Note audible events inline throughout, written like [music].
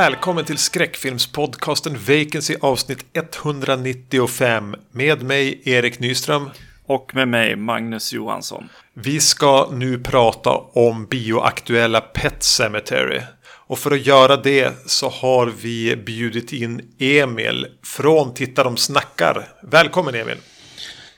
Välkommen till skräckfilmspodcasten Vacancy avsnitt 195 med mig Erik Nyström. Och med mig Magnus Johansson. Vi ska nu prata om bioaktuella Pet Cemetery. Och för att göra det så har vi bjudit in Emil från Titta de snackar. Välkommen Emil!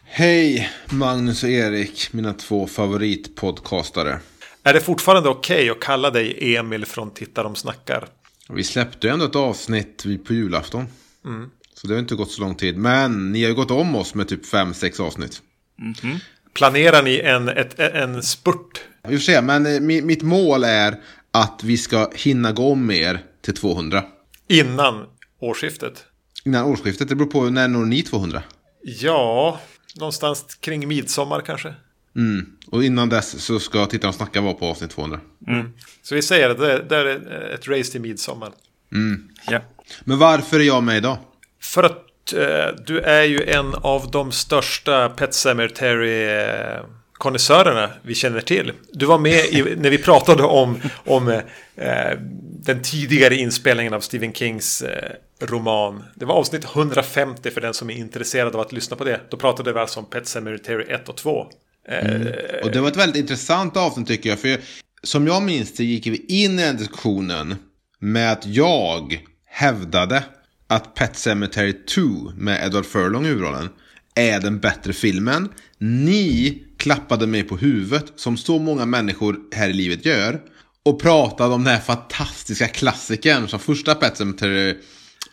Hej Magnus och Erik, mina två favoritpodcastare. Är det fortfarande okej okay att kalla dig Emil från Titta de snackar? Vi släppte ju ändå ett avsnitt på julafton. Mm. Så det har inte gått så lång tid. Men ni har ju gått om oss med typ 5-6 avsnitt. Mm -hmm. Planerar ni en, ett, en spurt? Vi får se, men eh, mitt mål är att vi ska hinna gå om er till 200. Innan årsskiftet? Innan årsskiftet, det beror på när når ni 200? Ja, någonstans kring midsommar kanske. Mm. Och innan dess så ska Titta och snacka vara på avsnitt 200. Mm. Så vi säger att det, det är ett race till midsommar. Mm. Ja. Men varför är jag med idag? För att eh, du är ju en av de största Pet Cemetery eh, konnässörerna vi känner till. Du var med i, [laughs] när vi pratade om, om eh, den tidigare inspelningen av Stephen Kings eh, roman. Det var avsnitt 150 för den som är intresserad av att lyssna på det. Då pratade vi alltså om Pet Cemetery 1 och 2. Mm. Och det var ett väldigt intressant avsnitt tycker jag. För som jag minns det gick vi in i den diskussionen med att jag hävdade att Pet Cemetery 2 med Edward Furlong i huvudrollen är den bättre filmen. Ni klappade mig på huvudet som så många människor här i livet gör. Och pratade om den här fantastiska klassikern som första Pet Cemetery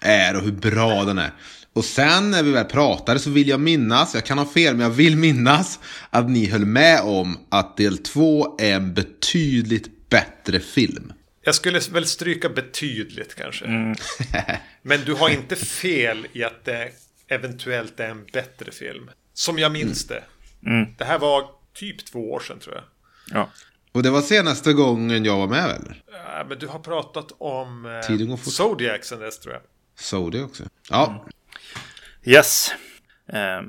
är och hur bra den är. Och sen när vi väl pratade så vill jag minnas, jag kan ha fel men jag vill minnas att ni höll med om att del två är en betydligt bättre film. Jag skulle väl stryka betydligt kanske. Mm. [laughs] men du har inte fel i att det eventuellt är en bättre film. Som jag minns mm. det. Mm. Det här var typ två år sedan tror jag. Ja. Och det var senaste gången jag var med eller? Ja, men du har pratat om eh, Zodiac sen dess tror jag. Zodiac också. Ja. Mm. Yes. Eh,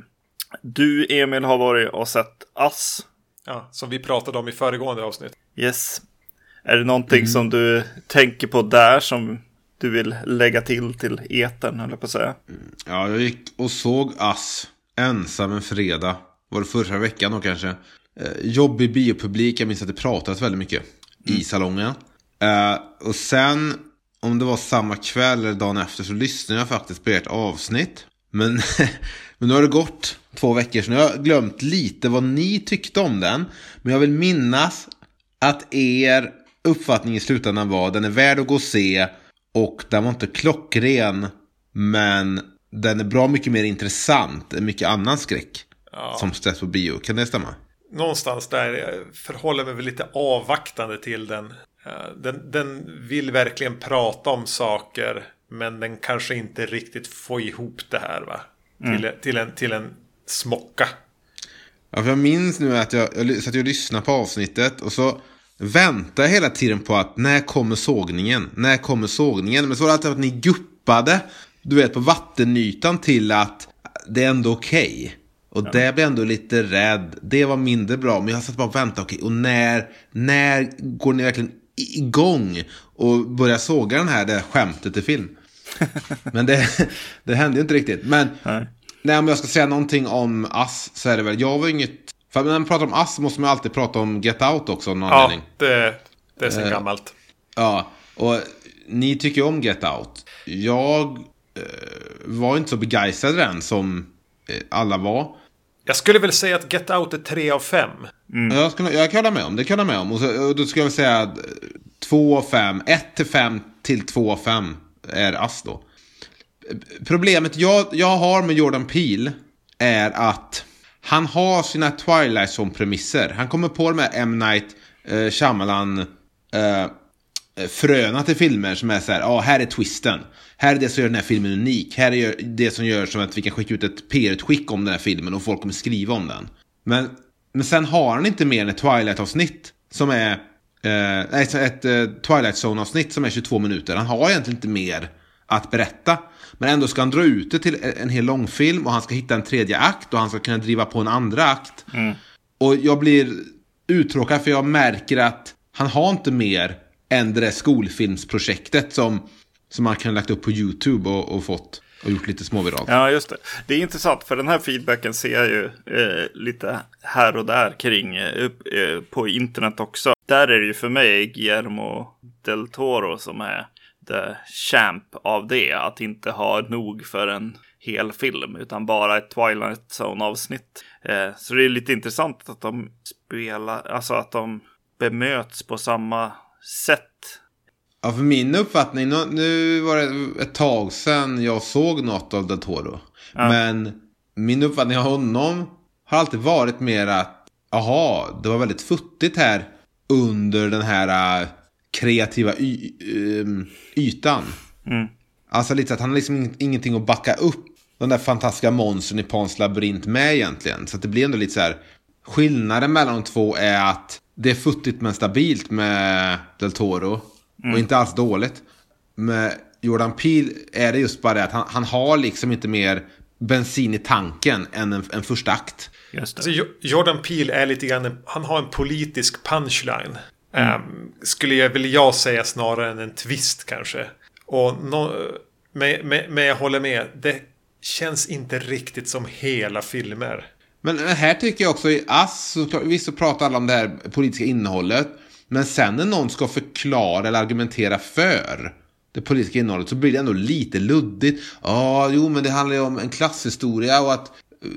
du Emil har varit och sett Ass. Ja, som vi pratade om i föregående avsnitt. Yes. Är det någonting mm. som du tänker på där som du vill lägga till till eten, eller på att säga? Ja, jag gick och såg Ass ensam en fredag. Var det förra veckan då kanske? Eh, jobbig biopublik, jag minns att det pratades väldigt mycket mm. i salongen. Eh, och sen, om det var samma kväll eller dagen efter, så lyssnade jag faktiskt på ert avsnitt. Men, [laughs] men nu har det gått två veckor, så nu har jag glömt lite vad ni tyckte om den. Men jag vill minnas att er uppfattning i slutändan var den är värd att gå och se och den var inte klockren men den är bra mycket mer intressant än mycket annan skräck ja. som släpps på bio. Kan det stämma? Någonstans där jag förhåller mig väl lite avvaktande till den. Den, den vill verkligen prata om saker men den kanske inte riktigt får ihop det här va? Mm. Till, till, en, till en smocka. Ja, för jag minns nu att jag, jag satt och lyssnade på avsnittet och så väntade jag hela tiden på att när kommer sågningen? När kommer sågningen? Men så var det alltid att ni guppade, du vet, på vattenytan till att det är ändå okej. Okay. Och ja. det blev ändå lite rädd. Det var mindre bra. Men jag satt bara och väntade. Okej, okay, och när, när går ni verkligen igång och börjar såga den här det skämtet i film? [laughs] Men det, det hände ju inte riktigt. Men Nej. Nej, om jag ska säga någonting om Ass så är det väl, jag var inget... För när man pratar om Ass måste man alltid prata om Get Out också. Någon ja, anledning. det, det är sen uh, gammalt. Ja, och ni tycker om Get Out. Jag uh, var inte så begeistrad den som uh, alla var. Jag skulle väl säga att Get Out är 3 av 5. Mm. Jag, skulle, jag kan hålla med om, det kan jag med om. Och, så, och då skulle jag väl säga 2 av 5, 1 till 5 till 2 av 5 är Ass då. Problemet jag, jag har med Jordan Peele är att han har sina Twilight Zone-premisser. Han kommer på de här M. Night eh, Shyamalan eh, fröna till filmer som är så här, ja ah, här är twisten. Här är det som gör den här filmen unik. Här är det som gör som att vi kan skicka ut ett PR-utskick om den här filmen och folk kommer skriva om den. Men, men sen har han inte mer än ett Twilight-avsnitt som är Eh, ett, ett eh, Twilight Zone-avsnitt som är 22 minuter. Han har egentligen inte mer att berätta. Men ändå ska han dra ut det till en hel långfilm och han ska hitta en tredje akt och han ska kunna driva på en andra akt. Mm. Och jag blir uttråkad för jag märker att han har inte mer än det där skolfilmsprojektet som som man kan ha lagt upp på YouTube och, och fått och gjort lite småviralt. Ja, just det. Det är intressant för den här feedbacken ser jag ju eh, lite här och där kring eh, eh, på internet också. Där är det ju för mig Guillermo del Toro som är the champ av det. Att inte ha nog för en hel film utan bara ett Twilight Zone avsnitt. Eh, så det är lite intressant att de spelar, alltså att de bemöts på samma sätt. Ja, för min uppfattning, nu, var det ett tag sedan jag såg något av Del Toro. Ja. Men min uppfattning av honom har alltid varit mer att, jaha, det var väldigt futtigt här under den här äh, kreativa y, ym, ytan. Mm. Alltså lite att han har liksom ing- ingenting att backa upp de där fantastiska monstren i Pans labyrint med egentligen. Så att det blir ändå lite så här. Skillnaden mellan de två är att det är futtigt men stabilt med Del Toro. Och inte alls dåligt. Med Jordan Peele är det just bara det att han, han har liksom inte mer bensin i tanken än en, en första akt. Just det. Alltså, Jo- Jordan Peele är lite grann, han har en politisk punchline. Ehm, skulle jag, vill jag säga snarare än en twist kanske. Och nå- men, men, men jag håller med, det känns inte riktigt som hela filmer. Men här tycker jag också i Ass, så, visst så pratar alla om det här politiska innehållet. Men sen när någon ska förklara eller argumentera för det politiska innehållet så blir det ändå lite luddigt. Ja, jo, men det handlar ju om en klasshistoria och att eh,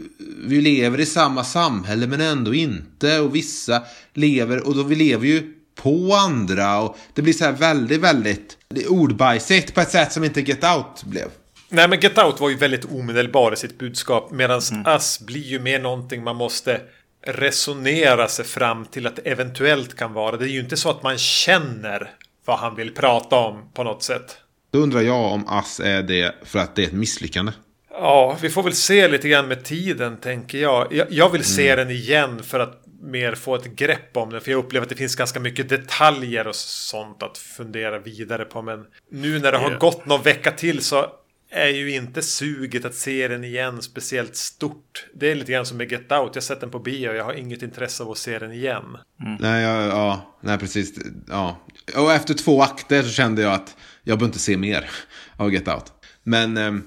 vi lever i samma samhälle men ändå inte. Och vissa lever, och då vi lever ju på andra. Och det blir så här väldigt, väldigt ordbajsigt på ett sätt som inte Get Out blev. Nej men Get Out var ju väldigt omedelbar i sitt budskap. Medan Us blir ju mer någonting man måste resonera sig fram till att det eventuellt kan vara. Det är ju inte så att man känner vad han vill prata om på något sätt. Då undrar jag om Ass är det för att det är ett misslyckande. Ja, vi får väl se lite grann med tiden tänker jag. Jag, jag vill se den igen för att mer få ett grepp om den. För jag upplever att det finns ganska mycket detaljer och sånt att fundera vidare på. Men nu när det har gått någon vecka till så är ju inte suget att se den igen speciellt stort. Det är lite grann som med Get Out. Jag har sett den på bio och jag har inget intresse av att se den igen. Nej, ja, ja, nej precis. Ja. Och efter två akter så kände jag att jag behöver inte se mer av Get Out. Men, ehm,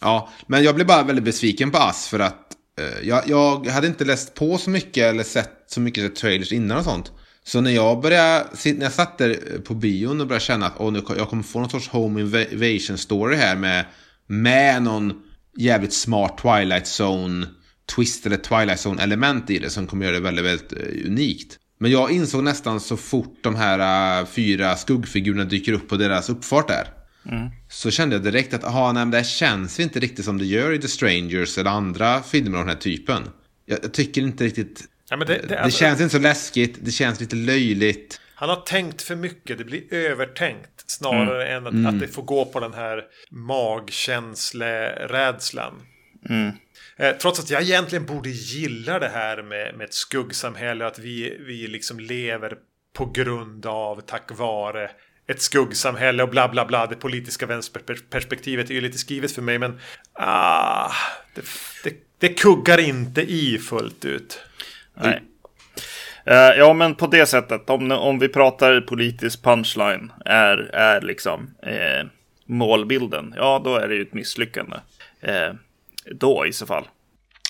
ja, men jag blev bara väldigt besviken på Ass för att eh, jag, jag hade inte läst på så mycket eller sett så mycket trailers innan och sånt. Så när jag började, när jag satt där på bion och började känna att åh, nu, jag kommer få någon sorts home invasion story här med, med någon jävligt smart Twilight Zone twist eller Twilight Zone element i det som kommer göra det väldigt, väldigt eh, unikt. Men jag insåg nästan så fort de här eh, fyra skuggfigurerna dyker upp på deras uppfart där. Så kände jag direkt att aha, nej, men det här känns inte riktigt som det gör i The Strangers eller andra filmer av den här typen. Jag, jag tycker inte riktigt... Ja, det, det, Det känns inte så läskigt, det känns lite löjligt. Han har tänkt för mycket. Det blir övertänkt. Snarare än att, att det får gå på den här magkänslerädslan. Eh, trots att jag egentligen borde gilla det här med, med ett skuggsamhälle. Att vi, vi liksom lever på grund av, tack vare ett skuggsamhälle och bla bla bla. Det politiska vänsterperspektivet är ju lite skrivet för mig. Men ah, det, det, det kuggar inte i fullt ut. Nej. Eh, ja, men på det sättet, om, om vi pratar politisk punchline, är, är liksom eh, målbilden, ja då är det ju ett misslyckande. Eh, då i så fall.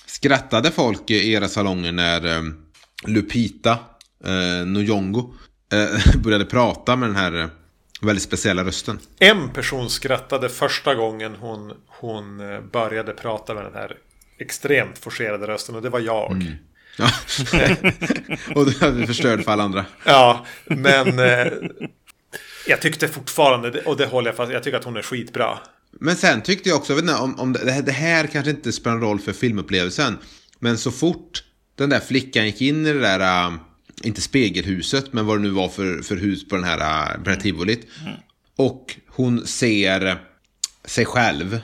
Skrattade folk i era salonger när eh, Lupita eh, Nyong'o eh, [laughs] började prata med den här eh, väldigt speciella rösten? En person skrattade första gången hon, hon började prata med den här extremt forcerade rösten och det var jag. Ja. [laughs] och det hade förstörd för alla andra. Ja, men eh, jag tyckte fortfarande, och det håller jag fast jag tycker att hon är skitbra. Men sen tyckte jag också, jag vet inte, om, om det, här, det här kanske inte spelar en roll för filmupplevelsen. Men så fort den där flickan gick in i det där, äh, inte spegelhuset, men vad det nu var för, för hus på den här, på det här tivolit. Och hon ser sig själv.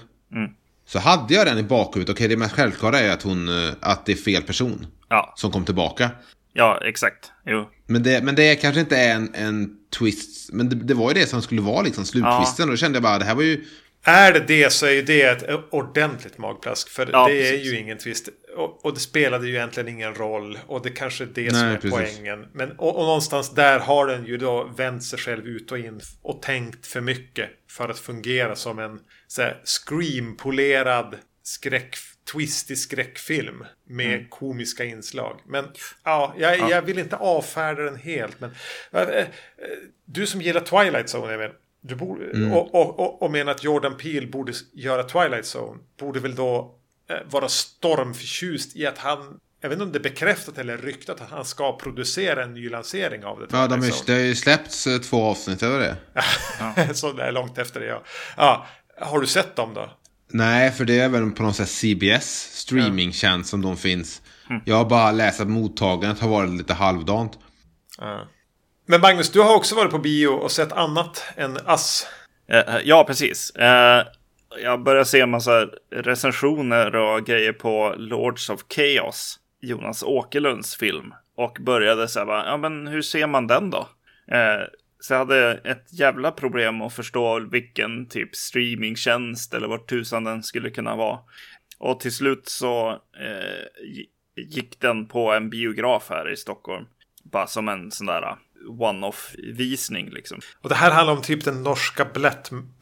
Så hade jag den i bakhuvudet, okej det mest självklara är att, hon, äh, att det är fel person Ja, som kom tillbaka. ja exakt. Jo. Men det, men det kanske inte är en, en twist, men det, det var ju det som skulle vara liksom sluttwisten. Och då kände jag bara, det här var ju Är det det så är ju det ett ordentligt magplask. För Ja, det är precis. ju ingen twist. Och, och det spelade ju egentligen ingen roll. Och det kanske är det som Nej, är precis. poängen. Men, och, och någonstans där har den ju då vänt sig själv ut och in. Och tänkt för mycket. För att fungera som en scream-polerad skräck, twistig skräckfilm. Med Mm. komiska inslag. Men ja, jag, jag vill inte avfärda den helt. Men äh, äh, du som gillar Twilight Zone, Emil. Du borde, Mm. och, och, och, och menar att Jordan Peele borde göra Twilight Zone. Borde väl då eh, vara stormförtjust i att han, jag vet inte om det är bekräftat eller ryktat, att han ska producera en ny lansering av det. Ja, de är, det har ju släppts två avsnitt över det. [laughs] Zone. Så där långt efter det, ja. ja. Har du sett dem då? Nej, för det är väl på något sätt CBS streamingtjänst som de finns. Jag har bara läst att mottagandet har varit lite halvdant. Ja. Men Magnus, du har också varit på bio och sett annat än Ass. Eh, Ja, precis. Eh, Jag började se en massa recensioner och grejer på Lords of Chaos, Jonas Åkerlunds film. Och började så här, bara, ja men hur ser man den då? Eh, Så jag hade ett jävla problem att förstå vilken typ streamingtjänst eller vad tusan den skulle kunna vara. Och till slut så eh, gick den på en biograf här i Stockholm. Bara som en sån där one-off visning liksom. Och det här handlar om typ den norska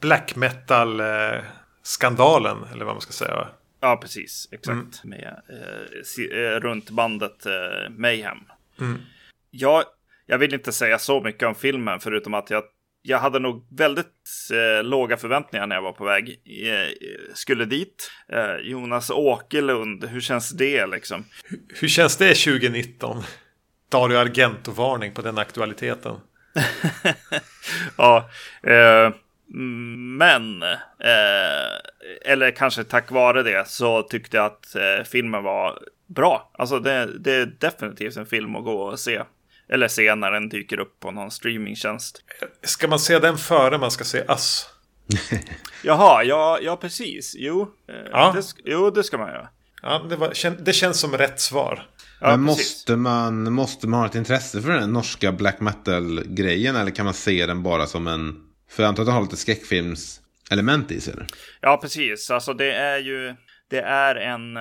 black, metal eh, skandalen, eller vad man ska säga. Ja, precis. Exakt. Med, eh, eh, runt bandet eh, Mayhem. Jag, jag vill inte säga så mycket om filmen, förutom att jag, jag hade nog väldigt eh, låga förväntningar när jag var på väg. Eh, skulle dit. Eh, Jonas Åkerlund, hur känns det liksom? Hur känns det 2019? Dario Argento-varning på den aktualiteten. [laughs] ja, eh, men, eh, eller kanske tack vare det, så tyckte jag att eh, filmen var bra. Alltså det, det är definitivt en film att gå och se. Eller se när den dyker upp på någon streamingtjänst. Ska man se den före man ska se Ass? [laughs] Jaha, ja, ja precis. Jo, eh, Ja. det, jo, det ska man göra. Ja, det, var, det känns som rätt svar. Ja, Men precis. måste man, måste man ha ett intresse för den norska black metal-grejen? Eller kan man se den bara som en... För jag antar att den har lite skräckfilmselement i sig. Eller? Ja, precis. Alltså det är ju, det är en,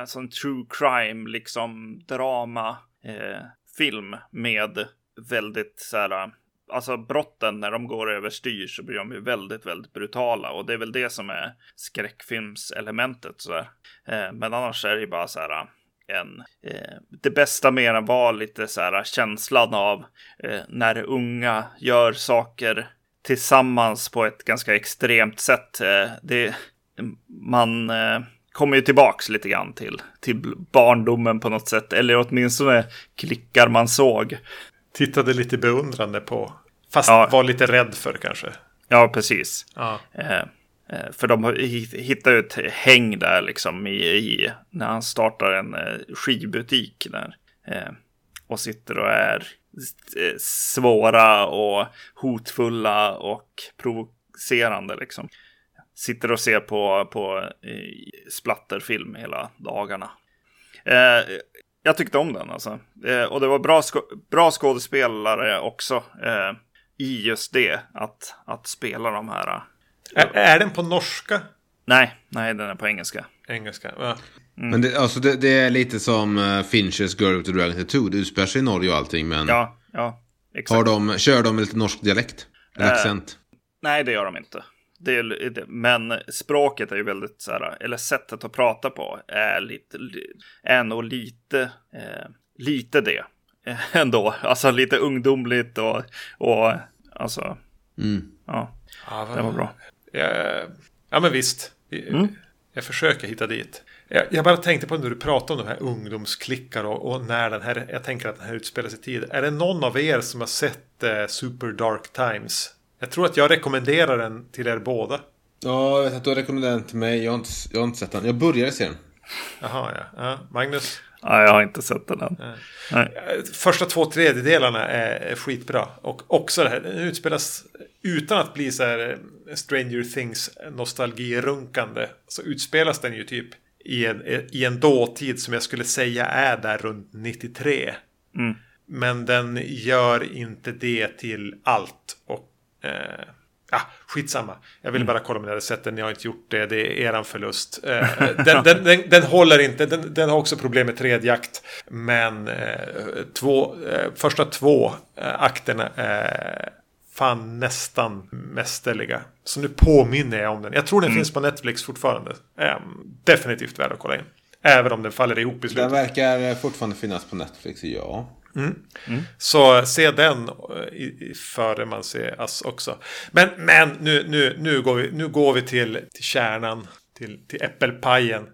alltså en true crime, liksom drama, eh, film med väldigt så här, alltså brotten när de går överstyr så blir de ju väldigt, väldigt brutala och det är väl det som är skräckfilmselementet så där. Eh, men annars är det ju bara så här en, eh, det bästa med den var lite så här känslan av eh, när unga gör saker tillsammans på ett ganska extremt sätt. Eh, det, man eh, kommer ju tillbaks lite grann till, till barndomen på något sätt. Eller åtminstone klickar man såg. Tittade lite beundrande på. Fast Ja. var lite rädd för kanske. Ja, precis. Ja. Eh, eh, för de har hi- hittat ju ett häng där liksom i, i när han startar en eh, skivbutik där. Eh, och sitter och är eh, svåra och hotfulla och provocerande liksom. Sitter och ser på, på eh, splatterfilm hela dagarna. Eh, jag tyckte om den alltså. Eh, och det var bra, sko- bra skådespelare också. Eh, I just det, att, att spela de här. eh, Är, är den på norska? Nej, nej, den är på engelska. Engelska? Ja. Men det, alltså det, det är lite som uh, Finches Girl with the Dragon Tattoo. Det utspelar sig i Norge och allting. Men Ja, ja, exakt. har de, kör de med lite norsk dialekt? En accent? Nej, det gör de inte. Det är, det, men språket är ju väldigt så här, eller sättet att prata på är lite, li- är nog lite, eh, lite det [laughs] ändå. Alltså lite ungdomligt och, och alltså, Mm. ja, Ja, vad- det var bra. Ja, ja men visst. Jag försöker hitta dit. Jag, jag bara tänkte på när du pratade om de här ungdomsklickar och, och när den här, jag tänker att den här utspelar sig i tid. Är det någon av er som har sett eh, Super Dark Times? Jag tror att jag rekommenderar den till er båda. Ja, jag vet att du har rekommenderat den till mig. Jag har inte, jag har inte sett den. Jag började se den. Jaha, ja. ja. Magnus? Ja, jag har inte sett den än. Nej. Första två tredjedelarna är är skitbra. Och också det här, den utspelas utan att bli så här eh, Stranger Things nostalgirunkande. Så utspelas den ju typ i en, i en dåtid som jag skulle säga är där runt 93. Mm. Men den gör inte det till allt. Och eh, Ja, skitsamma. Jag ville bara kolla om ni hade sett den. Ni har inte gjort det. Det är eran förlust. Eh, [laughs] den, den, den, den, håller inte. Den, den, har också problem med tredjakt. Men eh, två, eh, första två eh, akterna fan nästan mästerliga. Så nu påminner jag om den. Jag tror den mm. finns på Netflix fortfarande. Ehm, definitivt värd att kolla in. Även om den faller ihop i slutet. Den verkar fortfarande finnas på Netflix, ja. Mm. Mm. Så se den i, före man ser Ass också. Men, men nu, nu, nu, går vi, nu går vi till, till kärnan. Till, till äppelpajen.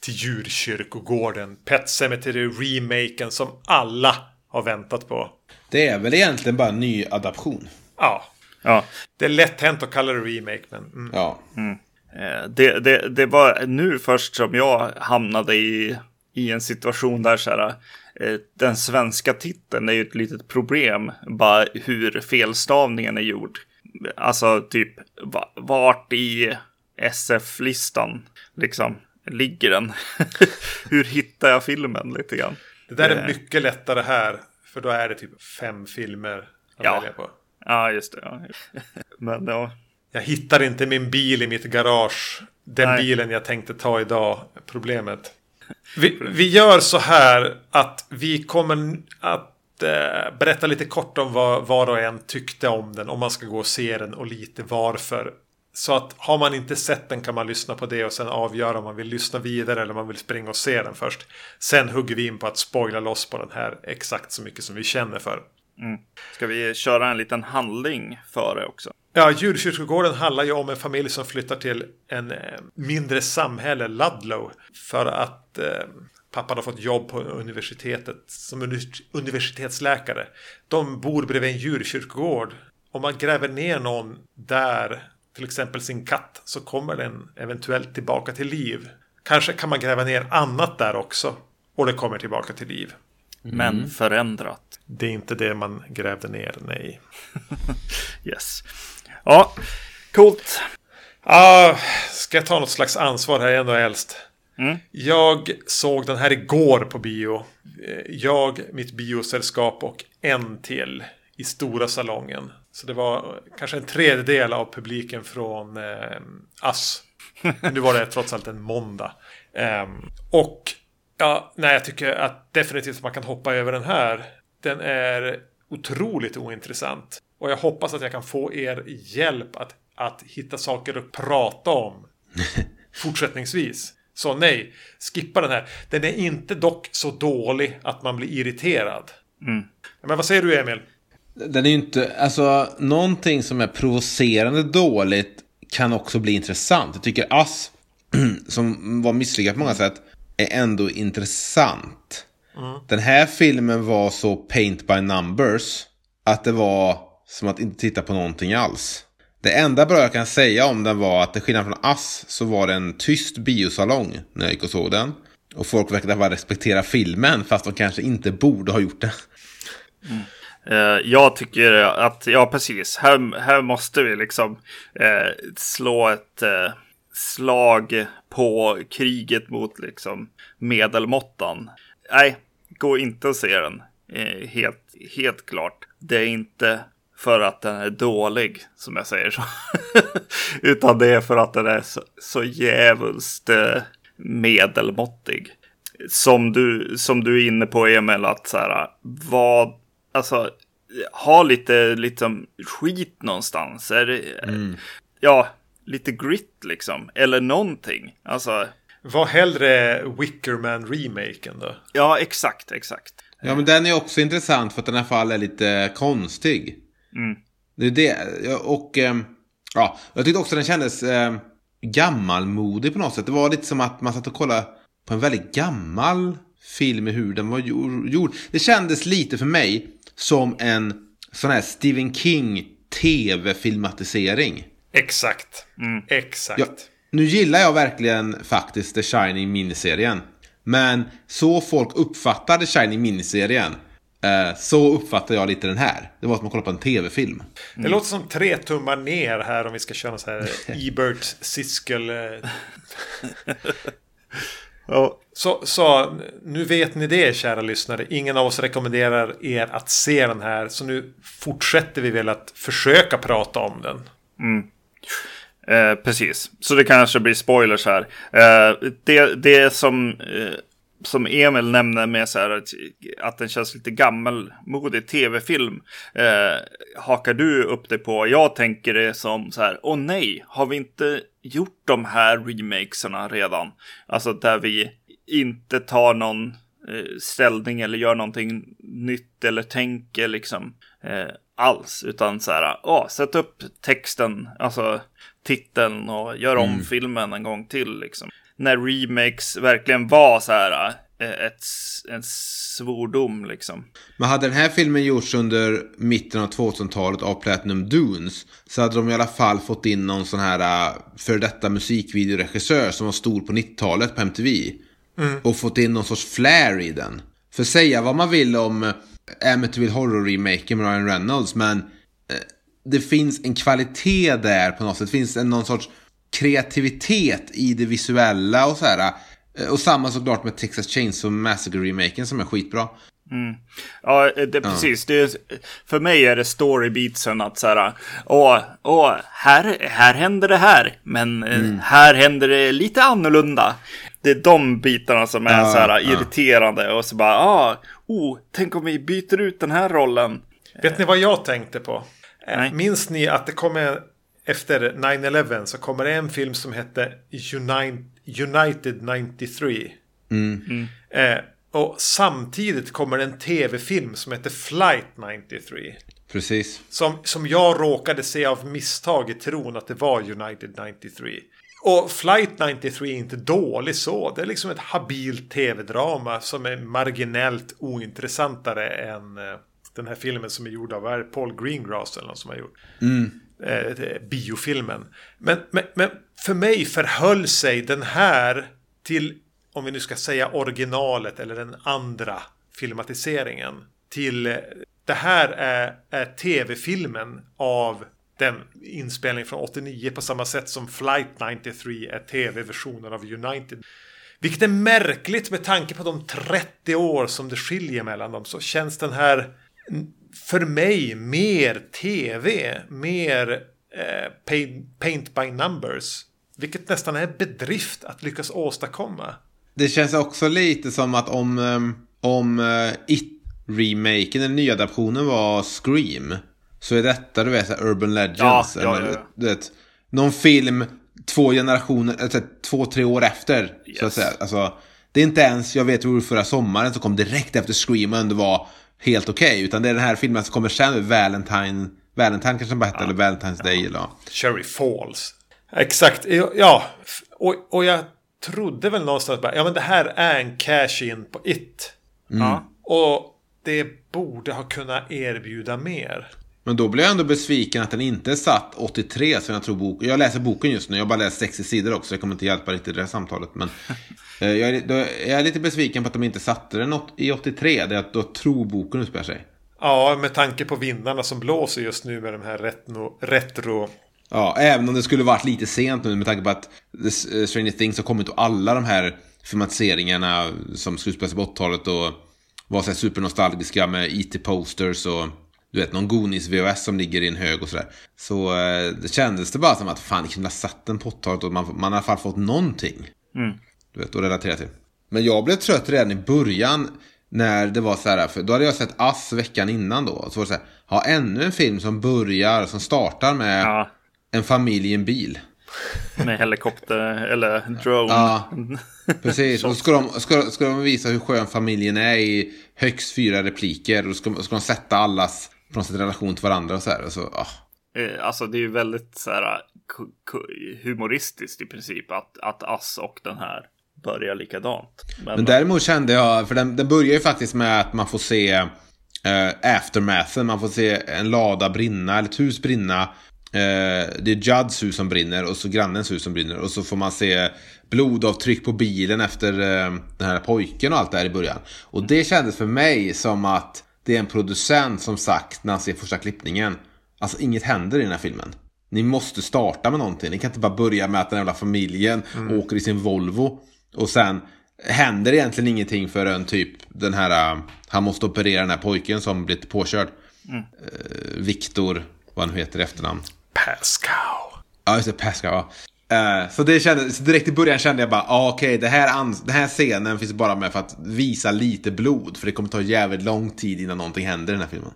Till djurkyrkogården. Pet Cemetery remaken som alla har väntat på. Det är väl egentligen bara en ny adaption. Ja. ja. Det är lätt hänt att kalla det remake. Men, mm. Ja. Mm. Eh, det, det, det var nu först som jag hamnade i, i en situation där så här, eh, den svenska titeln är ju ett litet problem. Bara hur felstavningen är gjord. Alltså typ vart i SF-listan liksom ligger den? [laughs] hur hittar jag filmen lite grann? Det där är eh. mycket lättare här. För då är det typ fem filmer att ja. välja på. Ja, just det. Ja. [laughs] Men ja. Jag hittar inte min bil i mitt garage. Den Nej. bilen jag tänkte ta idag. Problemet. Vi, vi gör så här att vi kommer att eh, berätta lite kort om vad var och en tyckte om den. Om man ska gå och se den och lite varför. Så att har man inte sett den kan man lyssna på det och sen avgöra om man vill lyssna vidare eller om man vill springa och se den först. Sen hugger vi in på att spoila loss på den här exakt så mycket som vi känner för. Mm. Ska vi köra en liten handling före också? Ja, djurkyrkogården handlar ju om en familj som flyttar till en eh, mindre samhälle, Ludlow. För att eh, pappan har fått jobb på universitetet som universitetsläkare. De bor bredvid en djurkyrkogård. Om man gräver ner någon där, till exempel sin katt, så kommer den eventuellt tillbaka till liv. Kanske kan man gräva ner annat där också. Och det kommer tillbaka till liv. Mm. Men förändrat. Det är inte det man grävde ner, nej. [laughs] yes. Ja, coolt. Ah, ska jag ta något slags ansvar här? Jag är ändå äldst. Mm. Jag såg den här igår på bio. Jag, mitt biosällskap och en till i stora salongen. Så det var kanske en tredjedel av publiken från eh, Ass. [laughs] nu var det trots allt en måndag. Um, och ja, nej, jag tycker att definitivt man kan hoppa över den här. Den är otroligt ointressant. Och jag hoppas att jag kan få er hjälp att, att hitta saker att prata om [laughs] fortsättningsvis. Så nej, skippa den här. Den är inte dock så dålig att man blir irriterad. Mm. Men vad säger du Emil? Den är ju inte, alltså någonting som är provocerande dåligt kan också bli intressant. Jag tycker Ass, [clears throat] som var misslyckad på många sätt, är ändå intressant. Mm. Den här filmen var så paint by numbers att det var som att inte titta på någonting alls. Det enda bra jag kan säga om den var att till skillnad från Ass så var det en tyst biosalong när jag gick och såg den. Och folk verkade bara respektera filmen fast de kanske inte borde ha gjort det. Mm. Uh, jag tycker att, ja precis, här, här måste vi liksom uh, slå ett uh, slag på kriget mot liksom medelmåttan. Nej, gå inte och se den. helt, helt klart. Det är inte för att den är dålig, som jag säger så. [laughs] Utan det är för att den är så, så jävulst eh, medelmåttig. Som du, som du är inne på, Emil, att så här, vad, alltså, ha lite liksom skit någonstans. Är det, mm. Ja, lite grit liksom, eller någonting. Alltså. Var hellre Wickerman-remaken då? Ja, exakt, exakt. Ja, men den är också intressant för att den alla fall är lite konstig. Mm. Det är det. Och ehm, ja, jag tyckte också den kändes eh, gammalmodig på något sätt. Det var lite som att man satt och kollade på en väldigt gammal film i hur den var gjord. Det kändes lite för mig som en sån här Stephen King tv-filmatisering. Exakt. Mm. Exakt. Ja, nu gillar jag verkligen faktiskt The Shining miniserien. Men så folk uppfattade Shining miniserien så uppfattar jag lite den här. Det var som att kolla på en tv-film. Det låter som tre tummar ner här om vi ska köra så här [laughs] Ebert Siskel. Eh. [laughs] ja. Så, så nu vet ni det kära lyssnare. Ingen av oss rekommenderar er att se den här. Så nu fortsätter vi väl att försöka prata om den. Eh, precis, så det kanske blir spoilers här. Eh, det, det som, eh, som Emil nämner med så här att, att den känns lite gammalmodig tv-film. Eh, hakar du upp det på? Jag tänker det som så här, åh nej, har vi inte gjort de här remakesarna redan? Alltså där vi inte tar någon eh, ställning eller gör någonting nytt eller tänker liksom eh, alls. Utan så här, åh, sätt upp texten, alltså titeln och gör om Mm. filmen en gång till liksom. När remakes verkligen var så här eh, ett, en svordom liksom. Men hade den här filmen gjorts under mitten av 2000-talet av Platinum Dunes så hade de i alla fall fått in någon sån här uh, för detta musikvideoregissör som var stor på 90-talet på MTV. Och fått in någon sorts flair i den. För säga vad man vill om uh, Amityville Horror-remaken med Ryan Reynolds men det finns en kvalitet där på något sätt. Det finns en, någon sorts kreativitet i det visuella och så här. Uh, Och samma såklart med Texas Chainsaw Massacre-remaken som är skitbra. Ja, det, precis. Det, för mig är det storybeatsen att så här, åh, åh här, här händer det här, men eh, här händer det lite annorlunda. Det är de bitarna som är Ja, så här ja. irriterande och så bara, ah, oh, tänk om vi byter ut den här rollen. Vet ni vad jag tänkte på? Eh, Nej. Minns ni att det kommer efter 9-11 så kommer det en film som hette Uni- United 93. Eh, och samtidigt kommer en tv-film som heter Flight 93. Precis. Som, som jag råkade se av misstag i tron att det var United 93. Och Flight 93 är inte dålig så. Det är liksom ett habilt tv-drama som är marginellt ointressantare än eh, den här filmen som är gjord av det, Paul Greengrass eller någon som har gjort. Eh, biofilmen. Men, men, men för mig förhöll sig den här till, om vi nu ska säga originalet eller den andra filmatiseringen. Till, eh, det här är, är tv-filmen av den inspelning från 89 på samma sätt som Flight 93 är tv-versionen av United. Vilket är märkligt med tanke på de 30 år som det skiljer mellan dem. Så känns den här för mig mer tv, mer eh, paint, by numbers. Vilket nästan är bedrift att lyckas åstadkomma. Det känns också lite som att om, ehm, om eh, It-remaken, den nya adaptionen var Scream. Så är detta, du vet, Urban Legends. Ja, eller, ja, ja. Du vet, någon film två generationer, alltså, två, tre år efter. Så att Yes. säga. Alltså, det är inte ens, jag vet hur förra sommaren som kom direkt efter Scream och ändå var helt okej. utan det är den här filmen som kommer sen, Valentine, Valentine kanske den bara hette, eller Valentine's Day eller ja. Cherry Falls. Exakt, ja. Och, och jag trodde väl någonstans bara, ja men det här är en cash-in på It. Ja. Och det borde ha kunnat erbjuda mer. Men då blir jag ändå besviken att den inte satt 83 som jag tror boken. Jag läser boken just nu, jag har bara läst 60 sidor också. Jag kommer inte hjälpa riktigt i det här samtalet. Men [laughs] eh, jag, är, jag är lite besviken på att de inte satte den i 83. Det är att då tror boken utspelar sig. Ja, med tanke på vindarna som blåser just nu med de här retro... retro Ja, även om det skulle varit lite sent nu med tanke på att eh, Stranger Things har kommit och alla de här filmatiseringarna som skulle spelas på 80-talet och var så här supernostalgiska med IT-posters och du vet någon Goonies VHS som ligger i en hög och sådär. Så eh, det kändes det bara som att fan, jag kunde ha satt den på 80-talet och man, man har i alla fall fått någonting. Du vet, att relatera till. Men jag blev trött redan i början när det var så här, för då hade jag sett Ass veckan innan då. Och så var det så här, ha ännu en film som börjar, som startar med Ja, en familj i en bil. med helikopter eller drone. Ja, [laughs] precis. Och ska de, ska, ska de visa hur skön familjen är i högst fyra repliker. Och ska, ska de sätta allas på något sätt relation till varandra och så här. Och så, ah. Eh, Alltså det är ju väldigt så här ku- humoristiskt i princip att, att Ass och den här börjar likadant. Men, Men däremot kände jag, för den, den börjar ju faktiskt med att man får se eh, aftermathen. Man får se en lada brinna, eller ett hus brinna. Eh, det är Judds hus som brinner och så grannens hus som brinner. Och så får man se blodavtryck på bilen efter eh, den här pojken och allt det här i början. Och det kändes för mig som att det är en producent som sagt när han ser första klippningen. Alltså inget händer i den här filmen. Ni måste starta med någonting. Ni kan inte bara börja med att den jävla familjen åker i sin Volvo. Och sen händer egentligen ingenting förrän typ den här, äh, han måste operera den här pojken som blivit påkörd. Eh, Viktor, vad han heter i efternamn. Pascal. Ja, just det, Pascal. Ja. Eh, så det kändes, så direkt i början kände jag bara, ah, okej, okay, här den här scenen finns bara med för att visa lite blod. För det kommer ta jävligt lång tid innan någonting händer i den här filmen.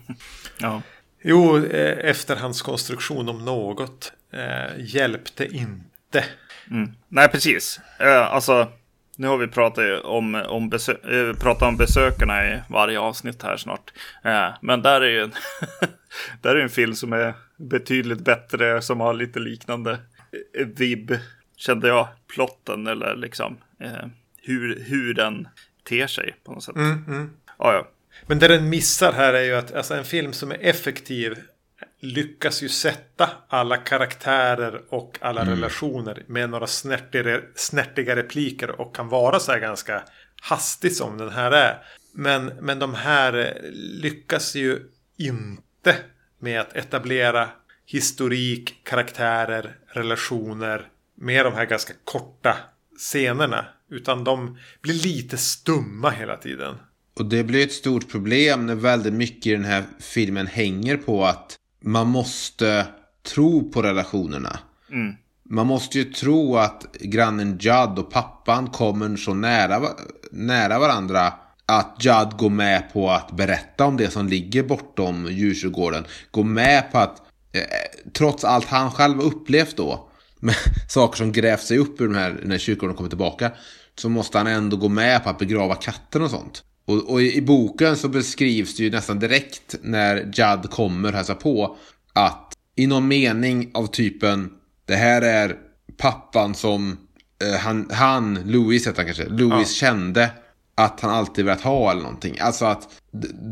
[laughs] ja. Jo, eh, efterhandskonstruktion om något eh, hjälpte inte. Mm. Nej, precis. Eh, alltså, nu har vi pratat om, om, besö eh, pratat om besökarna i varje avsnitt här snart. Eh, men där är ju en, [laughs] där är en film som är betydligt bättre, som har lite liknande vibb, kände jag, plotten eller liksom eh, hur, hur den ter sig på något sätt. Mm, mm. Ja, ja. Men det den missar här är ju att alltså, en film som är effektiv lyckas ju sätta alla karaktärer och alla mm. relationer med några snärtigare, snärtiga repliker och kan vara så här ganska hastigt som den här är. Men, men de här lyckas ju inte med att etablera historik, karaktärer, relationer med de här ganska korta scenerna. Utan de blir lite stumma hela tiden. Och det blir ett stort problem när väldigt mycket i den här filmen hänger på att man måste tro på relationerna. Mm. Man måste ju tro att grannen Judd och pappan kommer så nära, nära varandra att Judd går med på att berätta om det som ligger bortom djurkyrkogården. Går med på att, trots allt han själv upplevt då, med [laughs] saker som grävt sig upp ur den här, när kyrkogården kommer tillbaka, så måste han ändå gå med på att begrava katten och sånt. Och, och i, i, boken så beskrivs det ju nästan direkt när Judd kommer och hälsar på att i någon mening av typen det här är pappan som eh, han, han, Louis heter han kanske, Louis ja. kände att han alltid velat ha eller någonting. Alltså att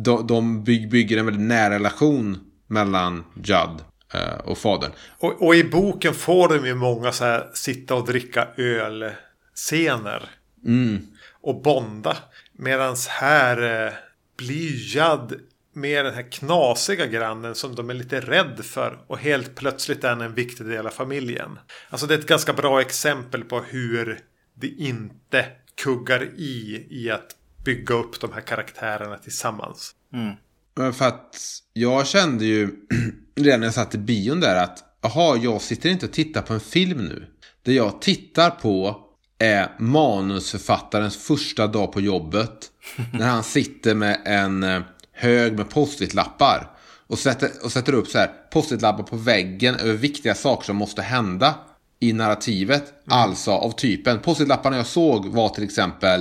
de, de bygger en väldigt nära relation mellan Judd eh, och fadern. Och, och, i boken får de ju många så här sitta och dricka öl-scener. Mm. Och bonda. Medans här eh, blir Judd med den här knasiga grannen som de är lite rädd för. Och helt plötsligt är han en viktig del av familjen. Alltså det är ett ganska bra exempel på hur det inte kuggar i i att bygga upp de här karaktärerna tillsammans. Mm. För att jag kände ju [clears throat] redan när jag satt i bion där att jaha, jag sitter inte och tittar på en film nu. Det jag tittar på är manusförfattarens första dag på jobbet. [laughs] när han sitter med en eh, hög med post-it-lappar. Och sätter, och sätter upp så här post-it-lappar på väggen över viktiga saker som måste hända i narrativet. Mm. Alltså av typen, post-it-lapparna jag såg var till exempel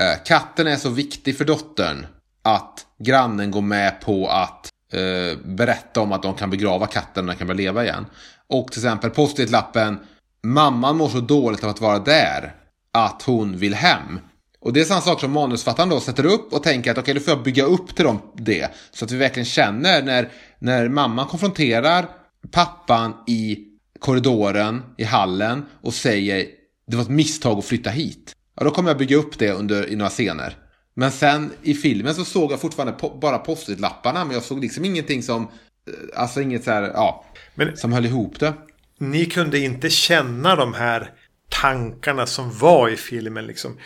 eh, Katten är så viktig för dottern att grannen går med på att eh, berätta om att de kan begrava katten och den kan börja leva igen. Och till exempel post-it-lappen Mamman mår så dåligt av att vara där att hon vill hem. Och det är samma sak som manusfattaren då sätter upp och tänker att okej, okay, då får jag bygga upp till dem det. Så att vi verkligen känner när, när mamman konfronterar pappan i korridoren, i hallen och säger det var ett misstag att flytta hit. Ja, då kommer jag bygga upp det under, i några scener. Men sen i filmen så såg jag fortfarande po bara post-it-lapparna, men jag såg liksom ingenting som, eh, alltså inget så här, ja, men, som höll ihop det ni kunde inte känna de här tankarna som var i filmen. Liksom.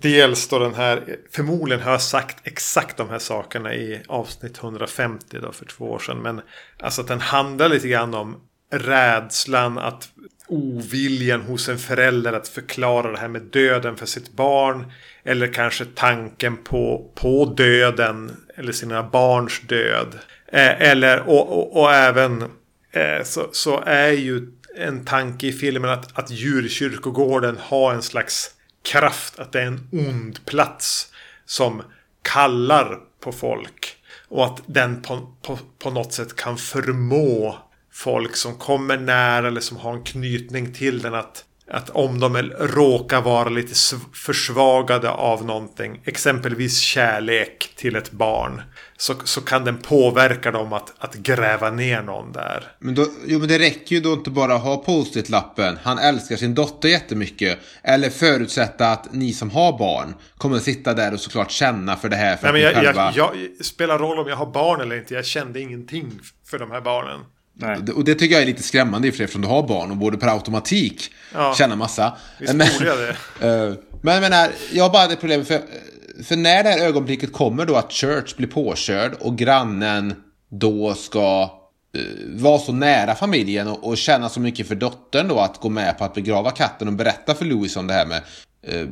Dels då den här, förmodligen har jag sagt exakt de här sakerna i avsnitt 150 då för två år sedan. Men alltså att den handlar lite grann om rädslan, att oviljan hos en förälder att förklara det här med döden för sitt barn. Eller kanske tanken på, på döden eller sina barns död. Eh, eller och, och, och även Eh, så, så är ju en tanke i filmen att, att djurkyrkogården har en slags kraft. Att det är en ond plats som kallar på folk. Och att den på, på, på något sätt kan förmå folk som kommer nära eller som har en knytning till den att att om de råkar vara lite försvagade av någonting, exempelvis kärlek till ett barn, så, så kan den påverka dem att, att gräva ner någon där. Men då, jo, men det räcker ju då inte bara att ha post-it-lappen. Han älskar sin dotter jättemycket. Eller förutsätta att ni som har barn kommer att sitta där och såklart känna för det här. För Nej, men jag, själva... jag, jag, spelar roll om jag har barn eller inte. Jag kände ingenting för de här barnen. Nej. Och det tycker jag är lite skrämmande i och för sig, eftersom du har barn och borde per automatik ja. känna massa. Visst men, det. [laughs] Eh, men jag menar, jag har bara det problemet, för, för när det här ögonblicket kommer då att Church blir påkörd och grannen då ska vara så nära familjen och, och känna så mycket för dottern då att gå med på att begrava katten och berätta för Louis om det här med eh,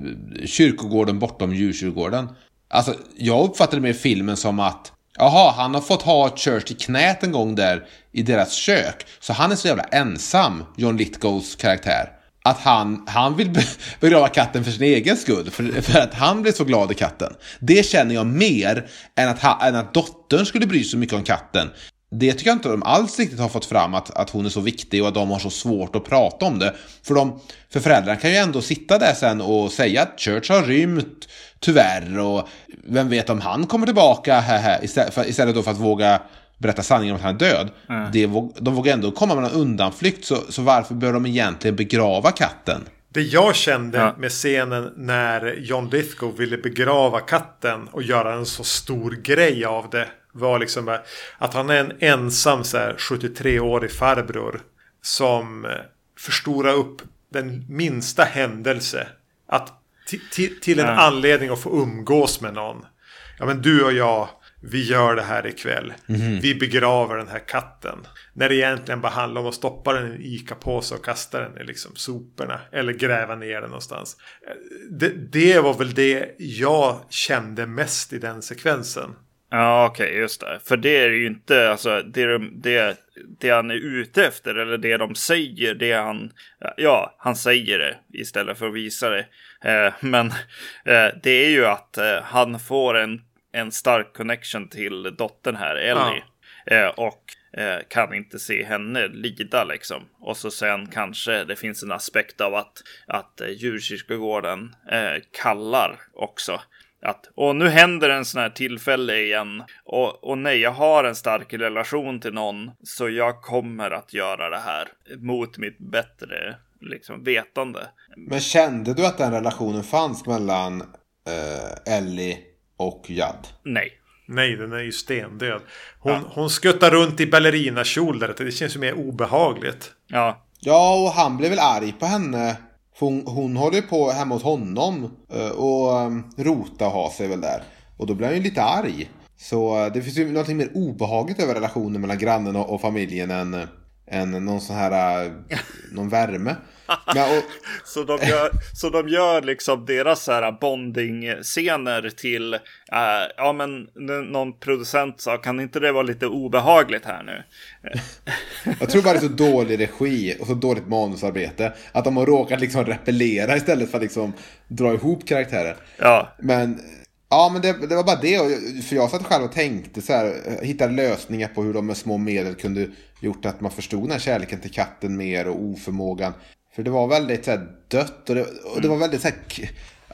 kyrkogården bortom djurkyrkogården. Alltså, jag uppfattade med filmen som att Jaha, han har fått ha Church i knät en gång där i deras kök. Så han är så jävla ensam, John Lithgows karaktär. Att han, han vill [laughs] begrava katten för sin egen skull. För, för att han blir så glad i katten. Det känner jag mer än att, än att dottern skulle bry sig så mycket om katten. Det tycker jag inte de alls riktigt har fått fram att, att hon är så viktig och att de har så svårt att prata om det. För, de, för föräldrarna kan ju ändå sitta där sen och säga att Church har rymt, tyvärr, och vem vet om han kommer tillbaka, här, istället, för, istället då för att våga berätta sanningen om att han är död. Mm. Det, de vågar ändå komma med en undanflykt, så, så varför bör de egentligen begrava katten? Det jag kände ja. med scenen när John Lithgow ville begrava katten och göra en så stor grej av det var liksom att han är en ensam 73-årig farbror som eh, förstorar upp den minsta händelse. Att till en ja. anledning att få umgås med någon. Ja men du och jag, vi gör det här ikväll. Mm. Vi begraver den här katten. När det egentligen bara handlar om att stoppa den i en ICA-påse och kasta den i liksom soporna. Eller gräva ner den någonstans. Eh, det, det var väl det jag kände mest i den sekvensen. Ja, okej, okay, just det. För det är ju inte, alltså, det, det, det han är ute efter, eller det de säger, det han, ja, han säger det istället för att visa det. Eh, men eh, det är ju att eh, han får en, en stark connection till dottern här, Ellie. Ja. Eh, och eh, kan inte se henne lida liksom. Och så sen kanske det finns en aspekt av att, att eh, djurkyrkogården kallar också att och nu händer en sån här tillfälle igen och, och nej, jag har en stark relation till någon så jag kommer att göra det här mot mitt bättre liksom vetande. Men kände du att den relationen fanns mellan uh, Ellie och Jad? Nej. Nej, den är ju stendöd. Hon, ja. hon skuttar runt i ballerinakjol där. Det känns ju mer obehagligt. Ja. Ja, och han blev väl arg på henne hon, hon håller på hemma hos honom eh, och ehm, rota och ha sig väl där. Och då blir han ju lite arg. Så eh, det finns ju någonting mer obehagligt över relationen mellan grannen och, familjen än, eh, än någon sån här, eh, någon värme. Men, och... [laughs] så, de gör, så de gör liksom deras bonding-scener till, äh, ja men någon producent sa, kan inte det vara lite obehagligt här nu? [laughs] Jag tror bara det är så dålig regi och så dåligt manusarbete. Att de har råkat liksom repellera istället för att liksom dra ihop karaktärer. Ja. Men Ja, men det, det, var bara det. För jag satt själv och tänkte så här, hittade lösningar på hur de med små medel kunde gjort att man förstod den här kärleken till katten mer och oförmågan. För det var väldigt så här, dött och det, och det var väldigt så här,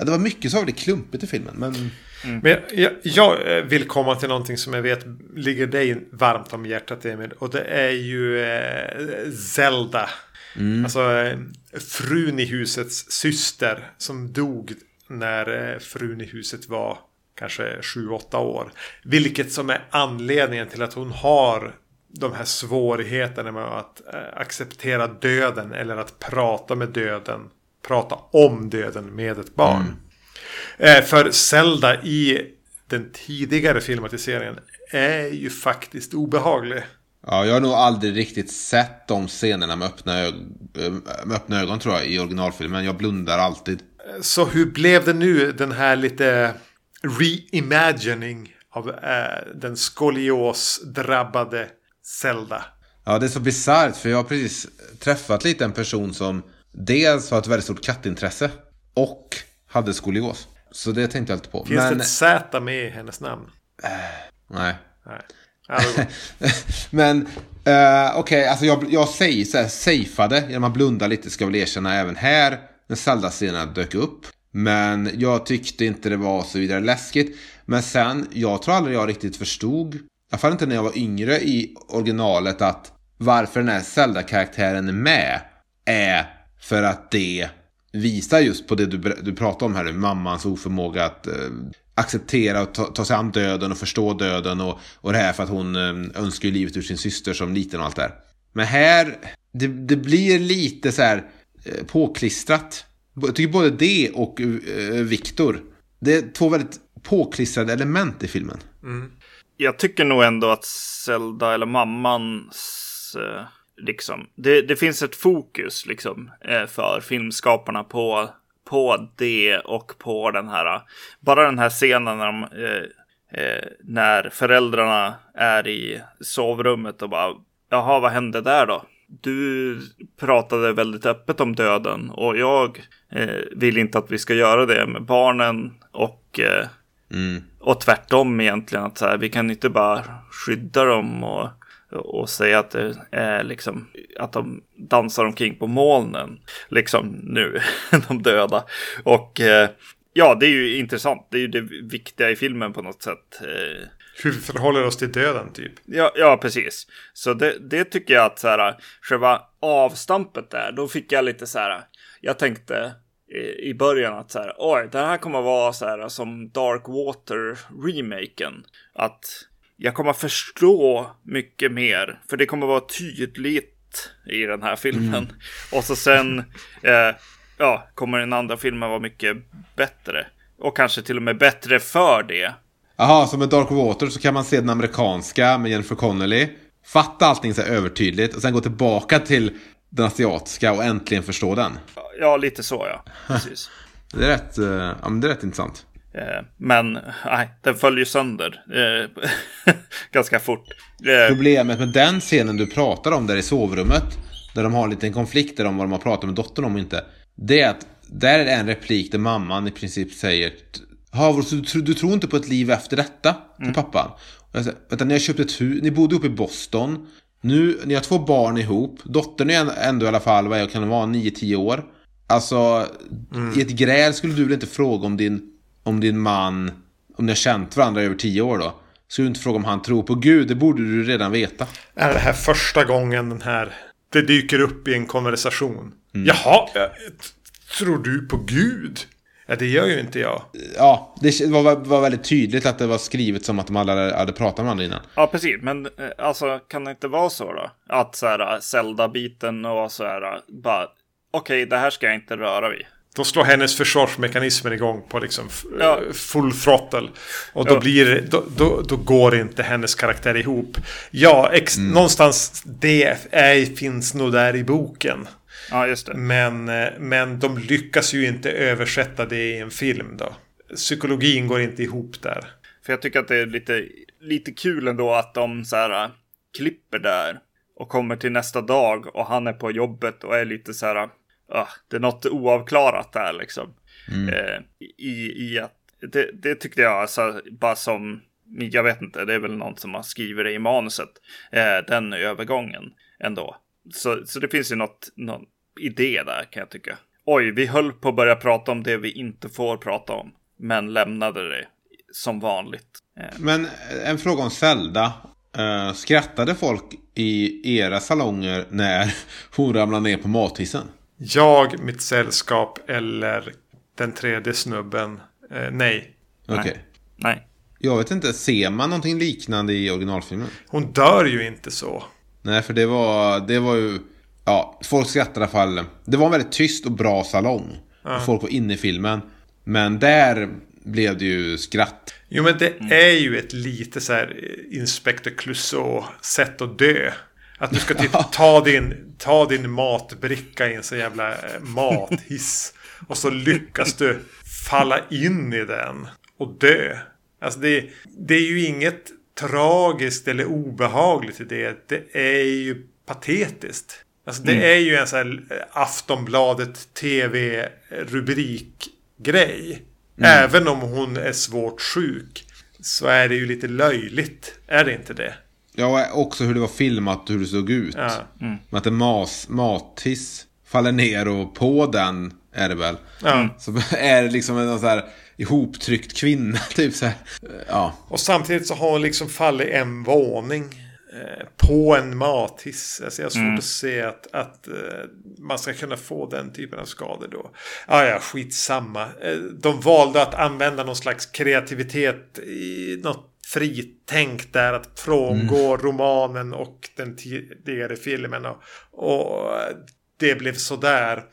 det var mycket så väldigt klumpigt i filmen. Men, mm. men jag, jag, eh, vill komma till någonting som jag vet ligger dig varmt om hjärtat Emil. Och det är ju eh, Zelda. Mm. Alltså eh, frun i husets syster som dog när eh, frun i huset var kanske 7-8 år. Vilket som är anledningen till att hon har de här svårigheterna med att eh, acceptera döden eller att prata med döden. Prata om döden med ett barn. Mm. Eh, för Zelda i den tidigare filmatiseringen är ju faktiskt obehaglig. Ja, jag har nog aldrig riktigt sett de scenerna med öppna, ög med öppna ögon tror jag i originalfilmen. Jag blundar alltid. Så hur blev det nu den här lite reimagining av äh, den skolios-drabbade Zelda. Ja, det är så bisarrt för jag har precis träffat lite en person som dels har ett väldigt stort kattintresse och hade skolios. Så det tänkte jag lite på. Finns Men... det ett Z med i hennes namn? Äh, nej. nej. [laughs] Men uh, okej, okay, alltså jag, jag säger så här, safeade genom att blunda lite ska väl erkänna även här när Zelda-scenerna dök upp. Men jag tyckte inte det var så vidare läskigt. Men sen, jag tror aldrig jag riktigt förstod I alla fall inte när jag var yngre i originalet, att varför den här Zelda-karaktären är med är för att det visar just på det du, du pratar om här mammans oförmåga att eh, acceptera och ta, ta sig an döden och förstå döden och, och det här för att hon eh, önskar ju livet ur sin syster som liten och allt det här. Men här, det, det blir lite så här Eh, påklistrat. Jag tycker både det och eh, Viktor, det är två väldigt påklistrade element i filmen. Mm jag tycker nog ändå att Zelda eller mamman eh, liksom, det, det finns ett fokus liksom eh, för filmskaparna på, på det och på den här, bara den här scenen när de eh, eh, när föräldrarna är i sovrummet och bara, jaha, vad hände där då? Du pratade väldigt öppet om döden och jag eh, vill inte att vi ska göra det med barnen och, eh, Mm. och tvärtom egentligen. Att så här, vi kan inte bara skydda dem och, och säga att det är liksom att de dansar omkring på molnen. Liksom nu, [laughs] de döda. Och eh, ja, det är ju intressant. Det är ju det viktiga i filmen på något sätt. Hur vi förhåller oss till döden typ. Ja, ja precis. Så det, det tycker jag att så här, själva avstampet där, då fick jag lite så här, jag tänkte i, i början att så här, oj, det här kommer vara så här som Dark Water remaken. Att jag kommer förstå mycket mer, för det kommer vara tydligt i den här filmen. [laughs] Och så sen, eh, ja, kommer den andra filmen vara mycket bättre. Och kanske till och med bättre för det. Jaha, så med Dark Water så kan man se den amerikanska med Jennifer Connelly. Fatta allting så här övertydligt och sen gå tillbaka till den asiatiska och äntligen förstå den. Ja, lite så ja. [laughs] Precis. Det är rätt, eh, ja, men det är rätt intressant. Eh, Men nej, den följer sönder eh, [laughs] ganska fort. Problemet med den scenen du pratar om där i sovrummet, där de har en liten konflikt om vad de har pratat med dottern om och inte. Det är att där är det en replik där mamman i princip säger Ja, så du, du tror inte på ett liv efter detta? Till pappan. Och jag säger, Vänta, ni har köpt ett hus, ni bodde uppe i Boston. Nu, ni har två barn ihop. Dottern är ändå- i alla fall, vad jag kan vara, 9-10 år. Alltså, i ett gräl skulle du väl inte fråga om din, om din man, om ni har känt varandra i över 10 år då? Skulle du inte fråga om han tror på Gud? Det borde du redan veta. Är det här första gången den här... Det dyker upp i en konversation. Jaha, eh, tror du på Gud? Ja, det gör ju inte jag. Ja, det var, var väldigt tydligt att det var skrivet som att de alla hade, pratat med varandra innan. ja, precis. Men eh, alltså, kan det inte vara så då? Att så här, Zelda-biten och så här, bara, okej, det här ska jag inte röra vid. Då slår hennes försvarsmekanismer igång på liksom Ja. eh, full throttle. Och då, Ja. blir, då, då, då går inte hennes karaktär ihop. Ja, ex, Mm. någonstans det är, finns nog där i boken. Ja, just det. Men, eh, men de lyckas ju inte översätta det i en film då. Psykologin går inte ihop där. För jag tycker att det är lite, lite kul ändå att de så här, klipper där och kommer till nästa dag och han är på jobbet och är lite så här, ah, det är något oavklarat där liksom. Eh, i, I att, det, det tyckte jag alltså, bara som, jag vet inte, det är väl någon som har skrivit det i manuset, eh, den övergången ändå. Så, så det finns ju något, någon idé där kan jag tycka. Oj, vi höll på att börja prata om det vi inte får prata om, men lämnade det som vanligt. Eh, Men en fråga om Zelda. Eh, skrattade folk i era salonger när [laughs] hon ramlade ner på mathissen? Jag, mitt sällskap eller den tredje snubben. Eh, nej. Okej. Nej. Jag vet inte, ser man någonting liknande i originalfilmen? Hon dör ju inte så. Nej, för det var, det var ju... Ja, folk skrattade i alla fall. Det var en väldigt tyst och bra salong. Och folk var inne i filmen. Men där blev det ju skratt. Jo men det är ju ett lite så här eh, Inspector Clouseau sätt att dö. Att du ska typ ta din, ta din matbricka i en så jävla eh, mathiss. Och så lyckas du falla in i den och dö. Alltså det, det är ju inget tragiskt eller obehagligt i det. Det är ju patetiskt. Alltså det är ju en sån här eh, Aftonbladet TV-rubrikgrej. Även om hon är svårt sjuk. Så är det ju lite löjligt. Är det inte det? Ja, och också hur det var filmat och hur det såg ut. Ja. Med att en mas, mathiss faller ner och på den är det väl. Ja. Så [laughs] är det liksom en sån här ihoptryckt kvinna, [laughs] typ så här. Ja. Och samtidigt så har hon liksom fallit en våning. Eh, På en mathiss. Alltså jag har svårt att se att, att eh, man ska kunna få den typen av skador då. Ah, ja, skitsamma. Eh, De valde att använda någon slags kreativitet i något fritänk där. Att frångå romanen och den tidigare filmen. Och, och det blev sådär.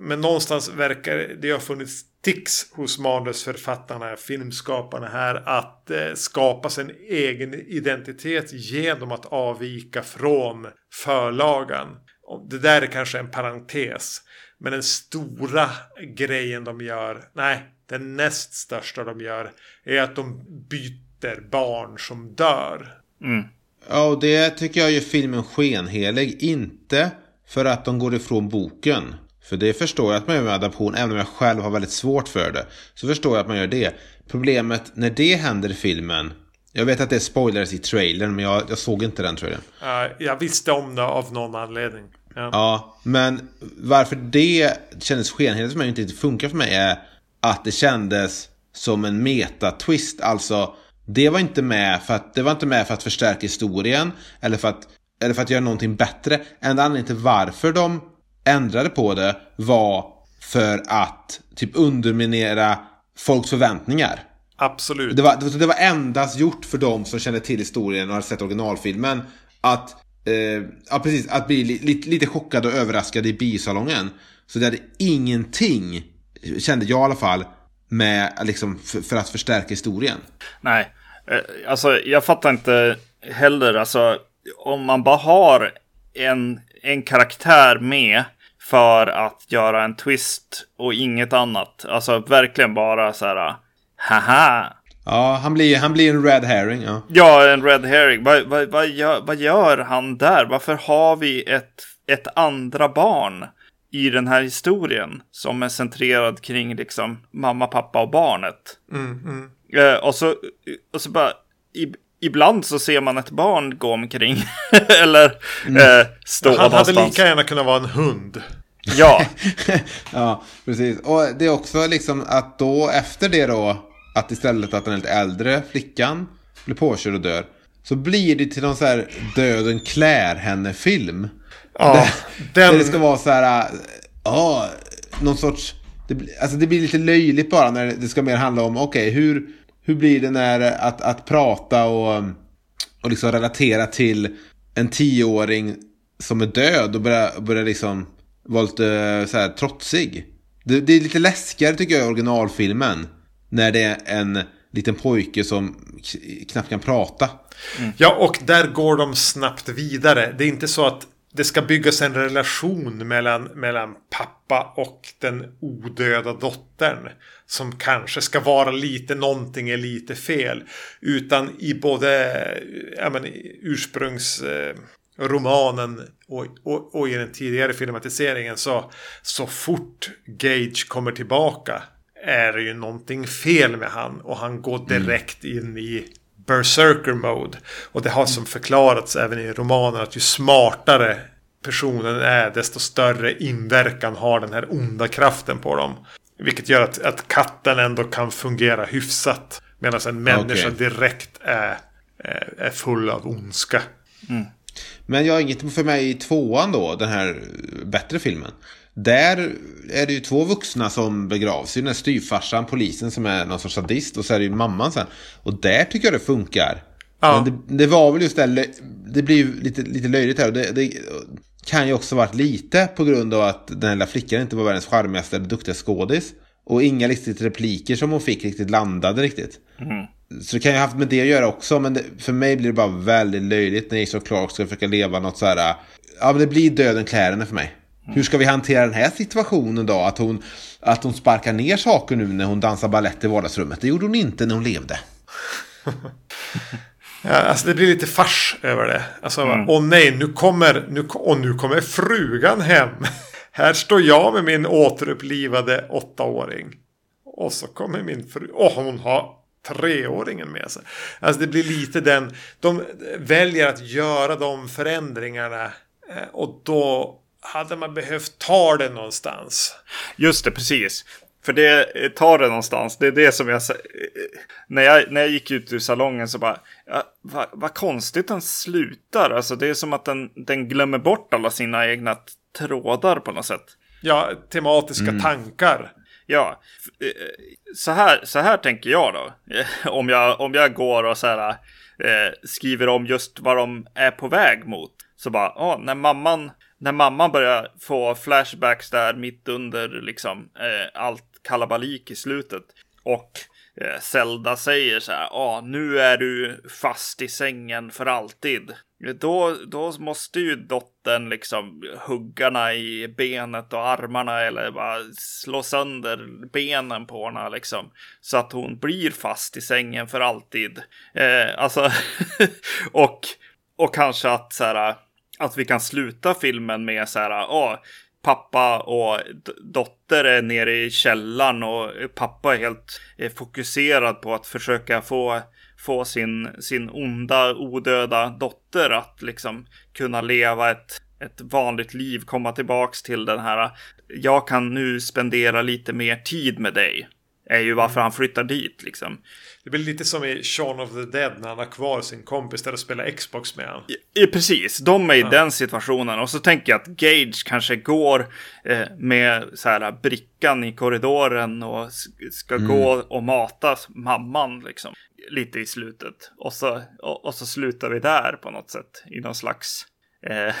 Men någonstans verkar det ha funnits tics hos manusförfattarna, filmskaparna här att eh, skapa sin egen identitet genom att avvika från förlagan. Och det där är kanske en parentes. Men den stora grejen de gör, nej, den näst största de gör är att de byter barn som dör. Mm. Ja, och det tycker jag gör filmen skenhelig. Inte för att de går ifrån boken. För det förstår jag att man gör med adaption, även om jag själv har väldigt svårt för det. Så förstår jag att man gör det. Problemet när det händer i filmen. Jag vet att det är spoilers i trailern, men jag, jag såg inte den trailern. Uh, jag visste om det av någon anledning. Ja. ja, men varför det kändes skenheligt för mig och inte funkar för mig är att det kändes som en meta-twist. Alltså, det var inte med för att, det var inte med för att förstärka historien eller för att, eller för att göra någonting bättre. Enda anledningen till varför de ändrade på det var för att typ underminera folks förväntningar. Absolut. Det var, det var endast gjort för dem som kände till historien och hade sett originalfilmen. Att, eh, ja, precis, att bli li, li, lite chockad och överraskad i biosalongen. Så det hade ingenting, kände jag i alla fall, med liksom, för, för att förstärka historien. Nej, eh, alltså jag fattar inte heller, alltså om man bara har en en karaktär med för att göra en twist och inget annat. Alltså verkligen bara så här, haha. Ja, han blir, han blir en red herring. Ja, ja en red herring. Vad, vad, vad, gör, vad gör han där? Varför har vi ett, ett andra barn i den här historien som är centrerad kring liksom mamma, pappa och barnet? Mm, mm. Eh, och, så, och så bara, i, ibland så ser man ett barn gå omkring. [laughs] Eller mm. eh, stå Han någonstans. hade lika gärna kunnat vara en hund. Ja. [laughs] ja, precis. Och det är också liksom att då efter det då, att istället att den lite äldre flickan blir påkörd och dör. Så blir det till någon så här döden klär henne-film. Ja, där, den... där det ska vara så här, ja, någon sorts, det, alltså det blir lite löjligt bara när det ska mer handla om, okej, okay, hur hur blir det när eh, att, att prata och, och liksom relatera till en tioåring som är död och börjar, börjar liksom vara lite eh, så här trotsig. Det, det, är lite läskigare tycker jag i originalfilmen. När det är en liten pojke som knappt kan prata. Mm. Ja, och där går de snabbt vidare. Det är inte så att det ska byggas en relation mellan, mellan pappa och den odöda dottern. Som kanske ska vara lite någonting är lite fel. Utan i både men, ursprungsromanen eh, och, och, och, i den tidigare filmatiseringen så, så fort Gage kommer tillbaka är det ju någonting fel med han. Och han går mm. direkt in i Berserker mode. Och det har som förklarats även i romanen att ju smartare personen är desto större inverkan har den här onda kraften på dem. Vilket gör att, att katten ändå kan fungera hyfsat. Medan en människa okay. direkt är, är, är, full av ondska. Mm. Men jag har inget för mig i tvåan då, den här bättre filmen. Där är det ju två vuxna som begravs. Det är den här styvfarsan, polisen som är någon sorts sadist. Och så är det ju mamman sen. Och där tycker jag det funkar. Ja. Men det, det, var väl just det, det blir ju lite, lite löjligt här. Det, det kan ju också varit lite på grund av att den här lilla flickan inte var världens charmigaste eller duktiga skådis. Och inga riktigt repliker som hon fick riktigt landade riktigt. Mm. Så det kan ju ha haft med det att göra också. Men det, för mig blir det bara väldigt löjligt när Jason Clark ska försöka leva något så här. Ja men det blir döden klär henne för mig. Hur ska vi hantera den här situationen då? Att hon, att hon sparkar ner saker nu när hon dansar ballett i vardagsrummet. Det gjorde hon inte när hon levde. [laughs] ja, alltså det blir lite fars över det. Alltså, mm. åh nej, nu kommer, nu, och nu kommer frugan hem. [laughs] Här står jag med min återupplivade åttaåring. Och så kommer min fru. Och hon har treåringen med sig. Alltså det blir lite den. De väljer att göra de förändringarna. Eh, och då hade man behövt ta det någonstans. Just det, precis. För det tar det någonstans. Det är det som jag när jag, när jag gick ut ur salongen så bara. Ja, vad, vad konstigt den slutar. Alltså det är som att den, den glömmer bort alla sina egna trådar på något sätt. Ja, tematiska mm. tankar. Ja, så här, så här tänker jag då. [laughs] Om jag, om jag går och så här, eh, skriver om just vad de är på väg mot Så bara, ja, när mamman, när mamman börjar få flashbacks där mitt under liksom eh, allt kalabalik i slutet. Och eh, Zelda säger så här, ja, nu är du fast i sängen för alltid. Då, då måste ju dottern liksom huggarna i benet och armarna eller bara slå sönder benen på henne liksom. Så att hon blir fast i sängen för alltid. Eh, alltså, [laughs] och, och kanske att så här, att vi kan sluta filmen med så här, oh, pappa och dotter är nere i källaren och pappa är helt fokuserad på att försöka få få sin, sin onda, odöda dotter att liksom kunna leva ett, ett vanligt liv, komma tillbaks till den här, jag kan nu spendera lite mer tid med dig. Är ju varför han flyttar dit liksom. Det blir lite som i Shaun of the Dead när han har kvar sin kompis där och spelar Xbox med honom. Ja, precis, de är i ja. den situationen. Och så tänker jag att Gage kanske går eh, med så här brickan i korridoren och ska mm. gå och mata mamman liksom lite i slutet. Och så, och, och, så slutar vi där på något sätt. I någon slags... Eh...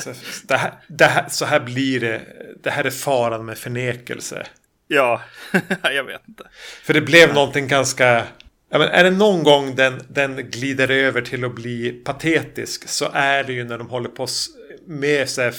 så, det här, det här, så här blir det. Det här är faran med förnekelse. Ja, [laughs] jag vet inte. För det blev ja. någonting ganska... Ja, men är det någon gång den, den glider över till att bli patetisk så är det ju när de håller på med så här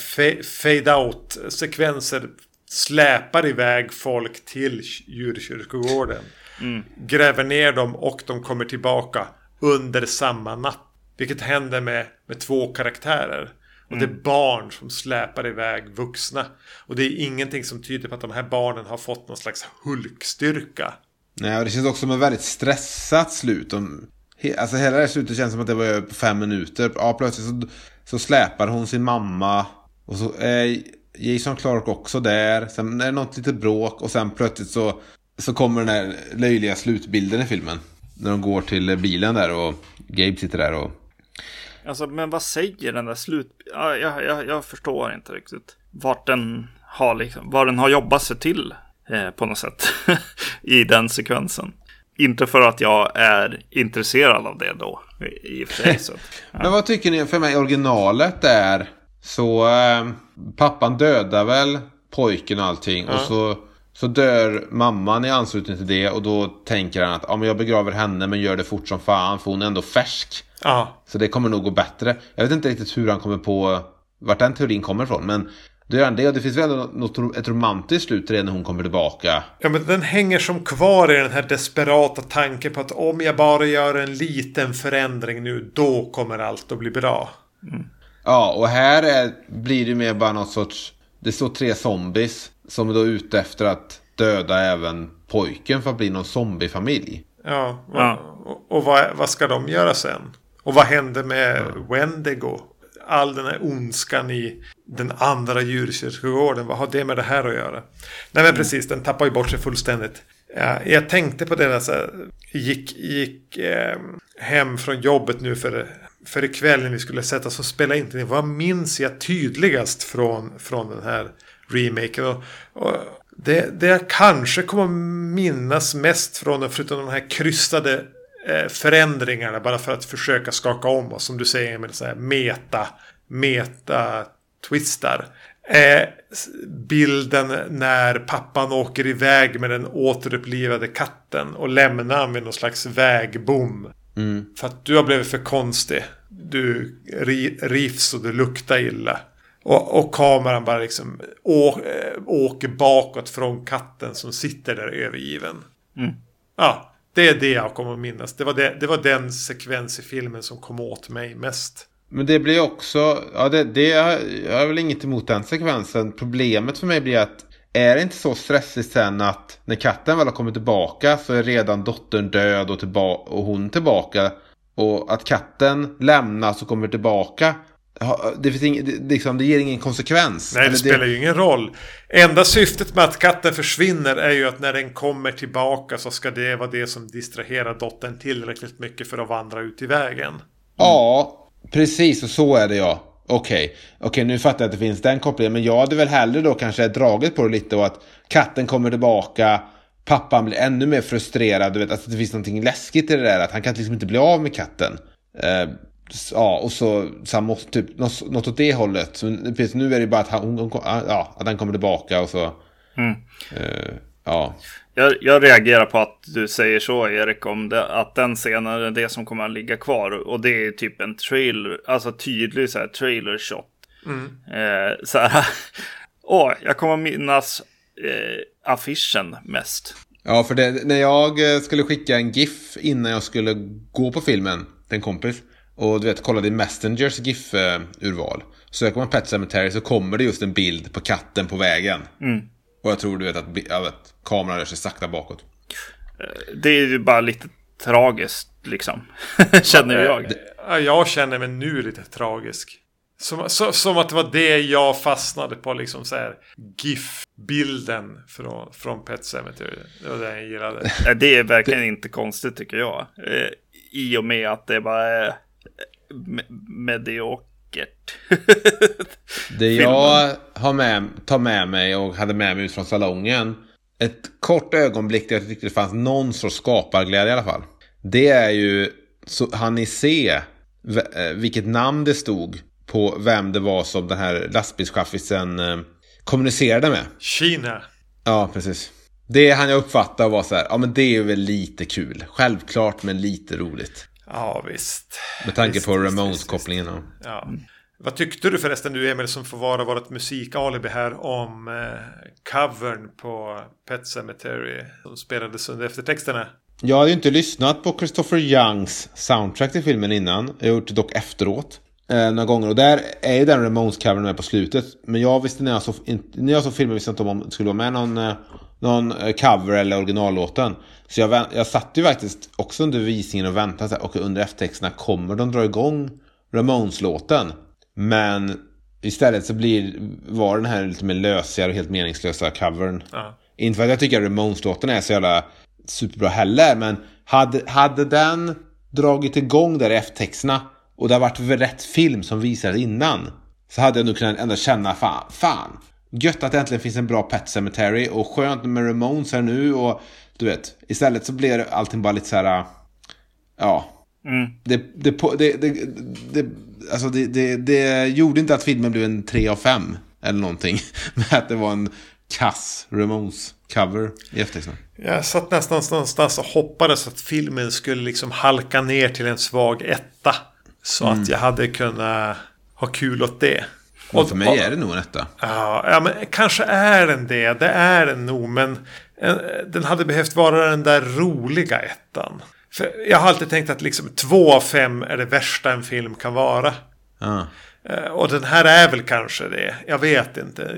fade out sekvenser släpar iväg folk till djurkyrkogården. Mm. Gräver ner dem och de kommer tillbaka under samma natt. Vilket händer med, med två karaktärer. Och det är mm. barn som släpar iväg vuxna. Och det är ingenting som tyder på att de här barnen har fått någon slags hulkstyrka. Nej, och det känns också som ett väldigt stressat slut. De, alltså hela det här slutet känns som att det var på fem minuter. Ja, plötsligt så, så släpar hon sin mamma. Och så är Jason Clark också där. Sen är det något litet bråk och sen plötsligt så så kommer den här löjliga slutbilden i filmen. När de går till bilen där och Gabe sitter där och... Alltså, men vad säger den där slut... Ja, jag, jag, jag förstår inte riktigt vart den har liksom, vad den har jobbat sig till eh, på något sätt [laughs] i den sekvensen. Inte för att jag är intresserad av det då, i och för sig. Så, [laughs] ja. Men vad tycker ni för mig originalet är så eh, pappan dödar väl pojken och allting ja. och så så dör mamman i anslutning till det och då tänker han att ja, men jag begraver henne men gör det fort som fan för hon är ändå färsk. Ja. Så det kommer nog gå bättre. Jag vet inte riktigt hur han kommer på vart den teorin kommer ifrån men då gör han det och det finns väl något, ett romantiskt slut det när hon kommer tillbaka. Ja men den hänger som kvar i den här desperata tanken på att om jag bara gör en liten förändring nu då kommer allt att bli bra. Mm. Ja och här är, blir det mer bara något sorts det står tre zombies som är då ute efter att döda även pojken för att bli någon zombiefamilj. Ja, och, ja. och, och vad, vad, ska de göra sen? Och vad händer med ja. Wendigo? All den här ondskan i den andra djurkyrkogården. Vad har det med det här att göra? Nej men mm. precis, den tappar ju bort sig fullständigt. Ja, jag tänkte på det när jag gick, gick eh, hem från jobbet nu för, för ikväll när vi skulle sätta oss och spela in. Vad minns jag tydligast från, från den här remaken? Och, och det, det jag kanske kommer minnas mest från den, förutom de här krystade eh, förändringarna, bara för att försöka skaka om oss, som du säger, med så här meta, meta twistar. Eh, bilden när pappan åker iväg med den återupplivade katten och lämnar med någon slags vägbom. Mm. För att du har blivit för konstig. Du rivs och du luktar illa. Och, och kameran bara liksom å, eh, åker bakåt från katten som sitter där övergiven. Mm. Ja, det är det jag kommer att minnas. Det var, det, det var den sekvens i filmen som kom åt mig mest. Men det blir också, ja det, det jag har väl inget emot den sekvensen. Problemet för mig blir att är det inte så stressigt sen att när katten väl har kommit tillbaka så är redan dottern död och, tillba- och hon tillbaka. Och att katten lämnas och kommer tillbaka. Det, finns ing, det, liksom, det ger ingen konsekvens. Nej, det, det spelar ju ingen roll. Enda syftet med att katten försvinner är ju att när den kommer tillbaka så ska det vara det som distraherar dottern tillräckligt mycket för att vandra ut i vägen. Mm. Ja, Precis, och så är det ja. Okej, okay. okay, nu fattar jag att det finns den kopplingen. Men jag hade väl hellre då kanske dragit på det lite och att katten kommer tillbaka. Pappan blir ännu mer frustrerad. Du vet, att det finns någonting läskigt i det där. Att han kan liksom inte bli av med katten. Eh, Ja, och så, så han måste typ, något, något åt det hållet. Så, nu är det bara att, han, hon, hon, ja, att han kommer tillbaka och så. Mm. Eh, ja. Jag, jag reagerar på att du säger så Erik, om det, att den scenen är det som kommer att ligga kvar. Och det är typ en trailer, alltså tydlig så här trailer shot. Eh, så här, [laughs] åh, jag kommer minnas eh, affischen mest. Ja, för det, när jag eh, skulle skicka en GIF innan jag skulle gå på filmen till en kompis. Och du vet, kollade i Messengers GIF-urval. Söker man Pet Cemetery så kommer det just en bild på katten på vägen. Och jag tror du vet att, jag vet, kameran rör sig sakta bakåt. Det är ju bara lite tragiskt liksom. [laughs] Känner jag. Ja, Jag känner mig nu lite tragisk. Som, så, som att det var det jag fastnade på, liksom så här GIF-bilden från, från Pet Cemetery. Det var det jag gillade. [laughs] Det är verkligen inte konstigt tycker jag. Eh, I och med att det bara är mediokert. [laughs] Det jag har med, tar med mig och hade med mig ut från salongen. Ett kort ögonblick där jag tyckte det fanns någon sorts skaparglädje i alla fall. Det är ju, så han ni se eh, vilket namn det stod på vem det var som den här lastbilschaffisen eh, kommunicerade med. Kina. Ja, precis. Det han jag uppfattade var så här, ja men det är väl lite kul. Självklart men lite roligt. Ja, visst. Med tanke Visst, på Ramones-kopplingen. Ja. Vad tyckte du förresten du Emil som får vara vårt musikalibi här om eh, covern på Pet Cemetery som spelades under eftertexterna? Jag hade ju inte lyssnat på Christopher Youngs soundtrack till filmen innan. Jag har gjort det dock efteråt. Eh, några gånger. Och där är ju den Ramones-covern med på slutet. Men jag visste när jag såg, in, när jag såg filmen visste inte om det skulle vara med någon, eh, någon eh, cover eller originallåten. Så jag, jag satt ju faktiskt också under visningen och väntade. Så här, och under eftertexterna kommer de dra igång Ramones-låten. Men istället så blir, var den här lite mer lösigare och helt meningslösa covern. Ja. Inte för att jag tycker att Ramones-låten är så jävla superbra heller, men hade, hade den dragit igång där i eftertexterna och det har varit rätt film som visades innan så hade jag nog kunnat ändå känna fan, fan. Gött att det äntligen finns en bra Pet Cemetery och skönt med Ramones här nu och du vet, istället så blir allting bara lite så här, ja. Det, det, på- det, det, det, alltså det, det, det gjorde inte att filmen blev en 3 av 5 eller någonting. [laughs] Med att det var en kass Ramones-cover i eftertexterna. Jag satt nästan någonstans och hoppades att filmen skulle liksom halka ner till en svag etta. Så att jag hade kunnat ha kul åt det. Och för mig är det nog en etta. Ja, ja, men kanske är den det. Det är den nog. Men eh, den hade behövt vara den där roliga ettan. För jag har alltid tänkt att liksom två av fem är det värsta en film kan vara. Ja. Eh, Och den här är väl kanske det. Jag vet inte. Och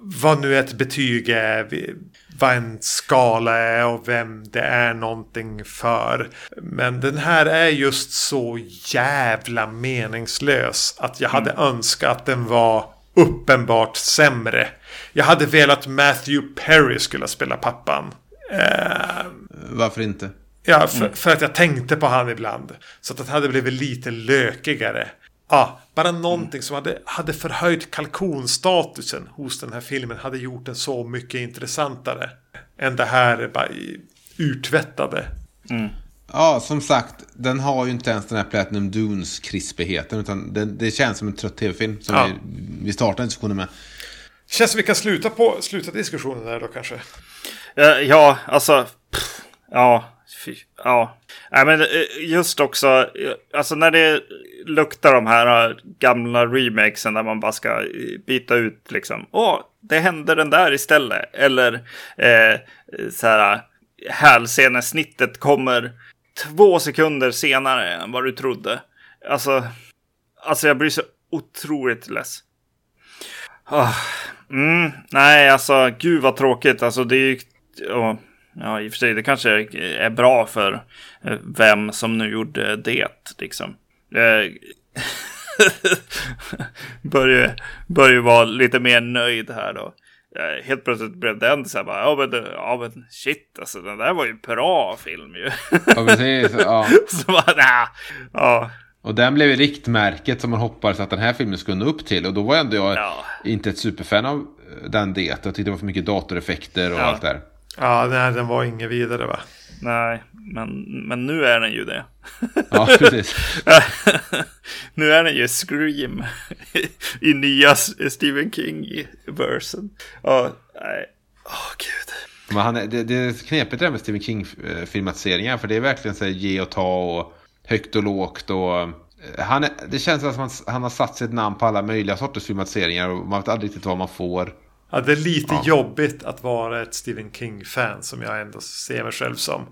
Vad nu ett betyg är. Vad en skala är och vem det är någonting för. Men den här är just så jävla meningslös. Att jag hade önskat att den var uppenbart sämre. Jag hade velat Matthew Perry skulle spela pappan. Eh, Varför inte? Ja, för, för att jag tänkte på han ibland. Så att det hade blivit lite lökigare. Ja, bara någonting som hade, hade förhöjt kalkonstatusen hos den här filmen hade gjort den så mycket intressantare. Än det här bara urtvättade. Ja, som sagt, den har ju inte ens den här Platinum Dunes-krispigheten. Utan det, det känns som en trött tv-film som Ja. vi, vi startar diskussionen med. Känns som vi kan sluta, på, sluta diskussionen där då kanske. Eh, Ja, alltså. Pff, ja, fy, ja. Nej, men eh, just också, eh, alltså när det luktar de här äh, gamla remakesen där man bara ska eh, byta ut liksom. Åh, det hände den där istället. Eller eh, så här, äh, hälsenesnittet kommer två sekunder senare än vad du trodde. Alltså, alltså jag blir så otroligt less. Oh. mm, nej, alltså gud vad tråkigt. Alltså det är ju... Ja, ja, i och för sig, det kanske är bra för eh, vem som nu gjorde det, liksom. Eh, [laughs] börjar, börjar vara lite mer nöjd här då. Eh, Helt plötsligt blev den så här bara, ja men, det- ja men shit alltså, den där var ju bra film ju. Ja, precis. Ja. [laughs] så bara, nah, ja, Och den blev ju riktmärket som man hoppades att den här filmen skulle nå upp till. Och då var ändå jag Ja. inte ett superfan av den det. Jag tyckte det var för mycket datoreffekter och Ja. allt där. Ja, nej, den var inget vidare va. nej, Men, men nu är den ju det. [laughs] Ja, precis. [laughs] nu är den ju Scream [laughs] i nya Stephen King-versen. Ja, nej. Åh, oh, gud. Men han det, det är knepigt det där med Stephen King-filmatiseringar. För det är verkligen så här ge och ta och högt och lågt. Och, eh, han är, det känns som att han, han har satt sitt namn på alla möjliga sorters filmatiseringar. Och man vet aldrig riktigt vad man får. Ja, det är lite ja. jobbigt att vara ett Stephen King-fan som jag ändå ser mig själv som.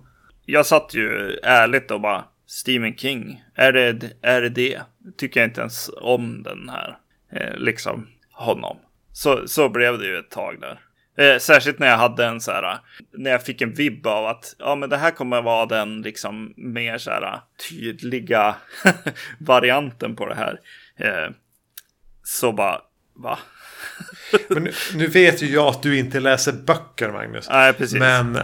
Jag satt ju ärligt och bara Stephen King, är det är det? det? Tycker jag inte ens om den här, eh, liksom honom. Så, så blev det ju ett tag där. Eh, särskilt när jag hade en så här, när jag fick en vibb av att ja, men det här kommer vara den liksom mer så här tydliga [laughs] varianten på det här. Eh, så bara, va? men nu, nu, vet ju jag att du inte läser böcker, Magnus. Nej, precis. Men äh,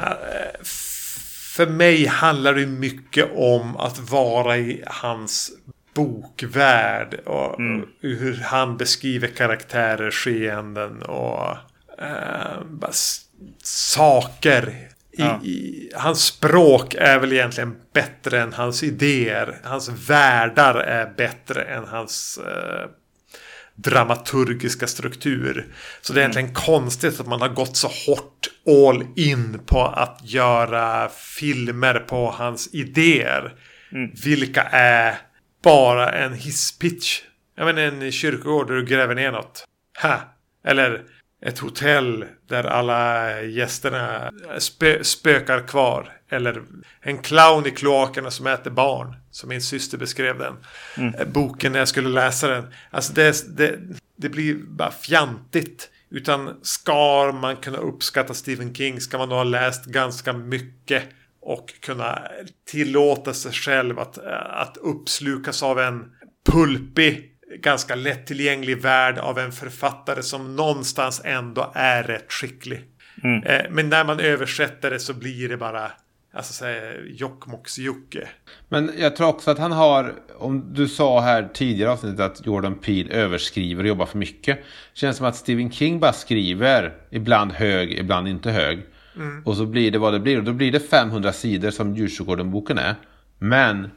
för mig handlar det mycket om att vara i hans bokvärld. Och mm. hur han beskriver karaktärer, skeenden och äh, saker. Ja. I, hans språk är väl egentligen bättre än hans idéer. Hans världar är bättre än hans äh, dramaturgiska struktur. Så det är egentligen mm. konstigt att man har gått så hårt all in på att göra filmer på hans idéer. Mm. Vilka är bara en hisspitch. Jag menar en kyrkogård där du gräver ner något. Ha! Eller ett hotell där alla gästerna spö spökar kvar. Eller en clown i kloakerna som äter barn. Som min syster beskrev den. Mm. Eh, boken när jag skulle läsa den. Alltså det, det, det blir bara fjantigt. Utan ska man kunna uppskatta Stephen King ska man nog ha läst ganska mycket. Och kunna tillåta sig själv att, att uppslukas av en pulpig ganska lättillgänglig värld av en författare som någonstans ändå är rätt skicklig. Mm. Eh, men när man översätter det så blir det bara Alltså Jokkmokks-Jocke. Men jag tror också att han har, om du sa här tidigare avsnittet att Jordan Peele överskriver och jobbar för mycket. Känns som att Stephen King bara skriver, ibland hög, ibland inte hög. Mm. Och så blir det vad det blir. Och då blir det 500 sidor som Djurkyrkogården-boken är. Men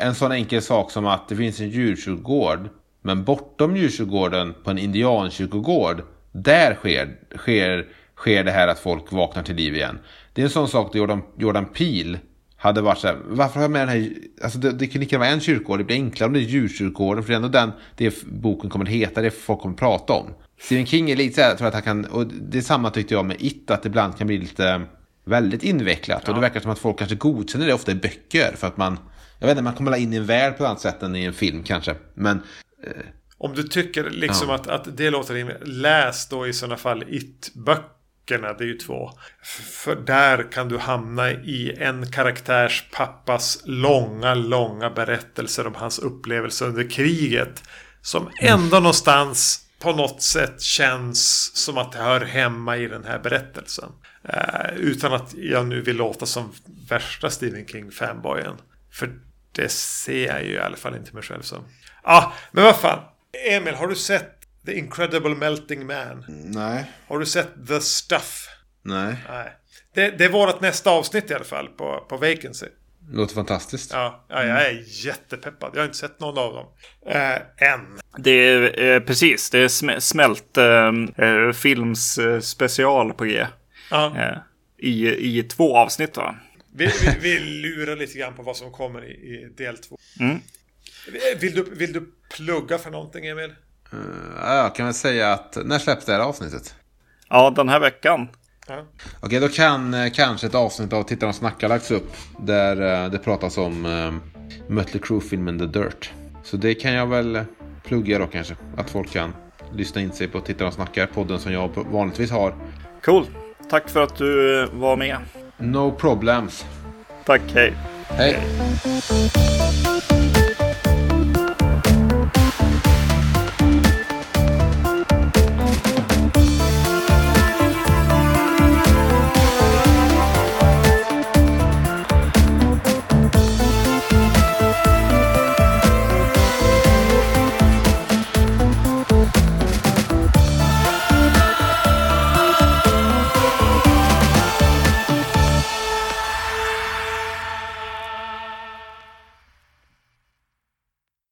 en sån enkel sak som att det finns en djurkyrkogård. Men bortom djurkyrkogården på en indiankyrkogård. Där sker, sker, sker det här att folk vaknar till liv igen. Det är en sån sak där Jordan, Jordan Peele hade varit så här, varför har jag med den här, alltså det, det kan lika vara en kyrkogård, det blir enklare om det är djurkyrkogården, för det är ändå den det boken kommer att heta, det folk kommer att prata om. Stephen King är lite så här, jag tror att han kan, och det är samma tyckte jag med It, att det ibland kan bli lite väldigt invecklat. Ja. Och det verkar som att folk kanske godkänner det ofta i böcker, för att man, jag vet inte, man kommer in i en värld på ett annat sätt än i en film kanske. Men... Eh, om du tycker liksom ja. att, att det låter rimligt, läs då i sådana fall It-böcker böckerna, det är ju två. För där kan du hamna i en karaktärs pappas långa, långa berättelser om hans upplevelse under kriget. Som ändå mm. någonstans på något sätt känns som att det hör hemma i den här berättelsen. Uh, utan att jag nu vill låta som värsta Stephen King-fanboyen. För det ser jag ju i alla fall inte mig själv som. Ja, ah, men vad fan. Emil, har du sett The Incredible Melting Man. Nej. Har du sett The Stuff? Nej. Nej. Det, det är vårt nästa avsnitt i alla fall på, på Vacancy. Låter fantastiskt. Ja, ja, jag är jättepeppad. Jag har inte sett någon av dem. Äh, än. Det är eh, precis, det är sm smält eh, films eh, special på G. Ja. Eh, i, I två avsnitt va? Vi, vi, vi, lurar lite grann på vad som kommer i, i del två. Mm. Vill, du, vill du plugga för någonting Emil? Uh, jag kan väl säga att, när släpps det här avsnittet? Ja, den här veckan. Ja. Okej, då kan eh, kanske ett avsnitt av Tittarna snackar lagts upp. Där eh, det pratas om uh, Mötley Crüe-filmen The Dirt. Så det kan jag väl plugga då kanske. Att folk kan lyssna in sig på Tittarna snackar, podden som jag vanligtvis har. Cool. Tack för att du var med. No problems. Tack, hej. Hej. hej.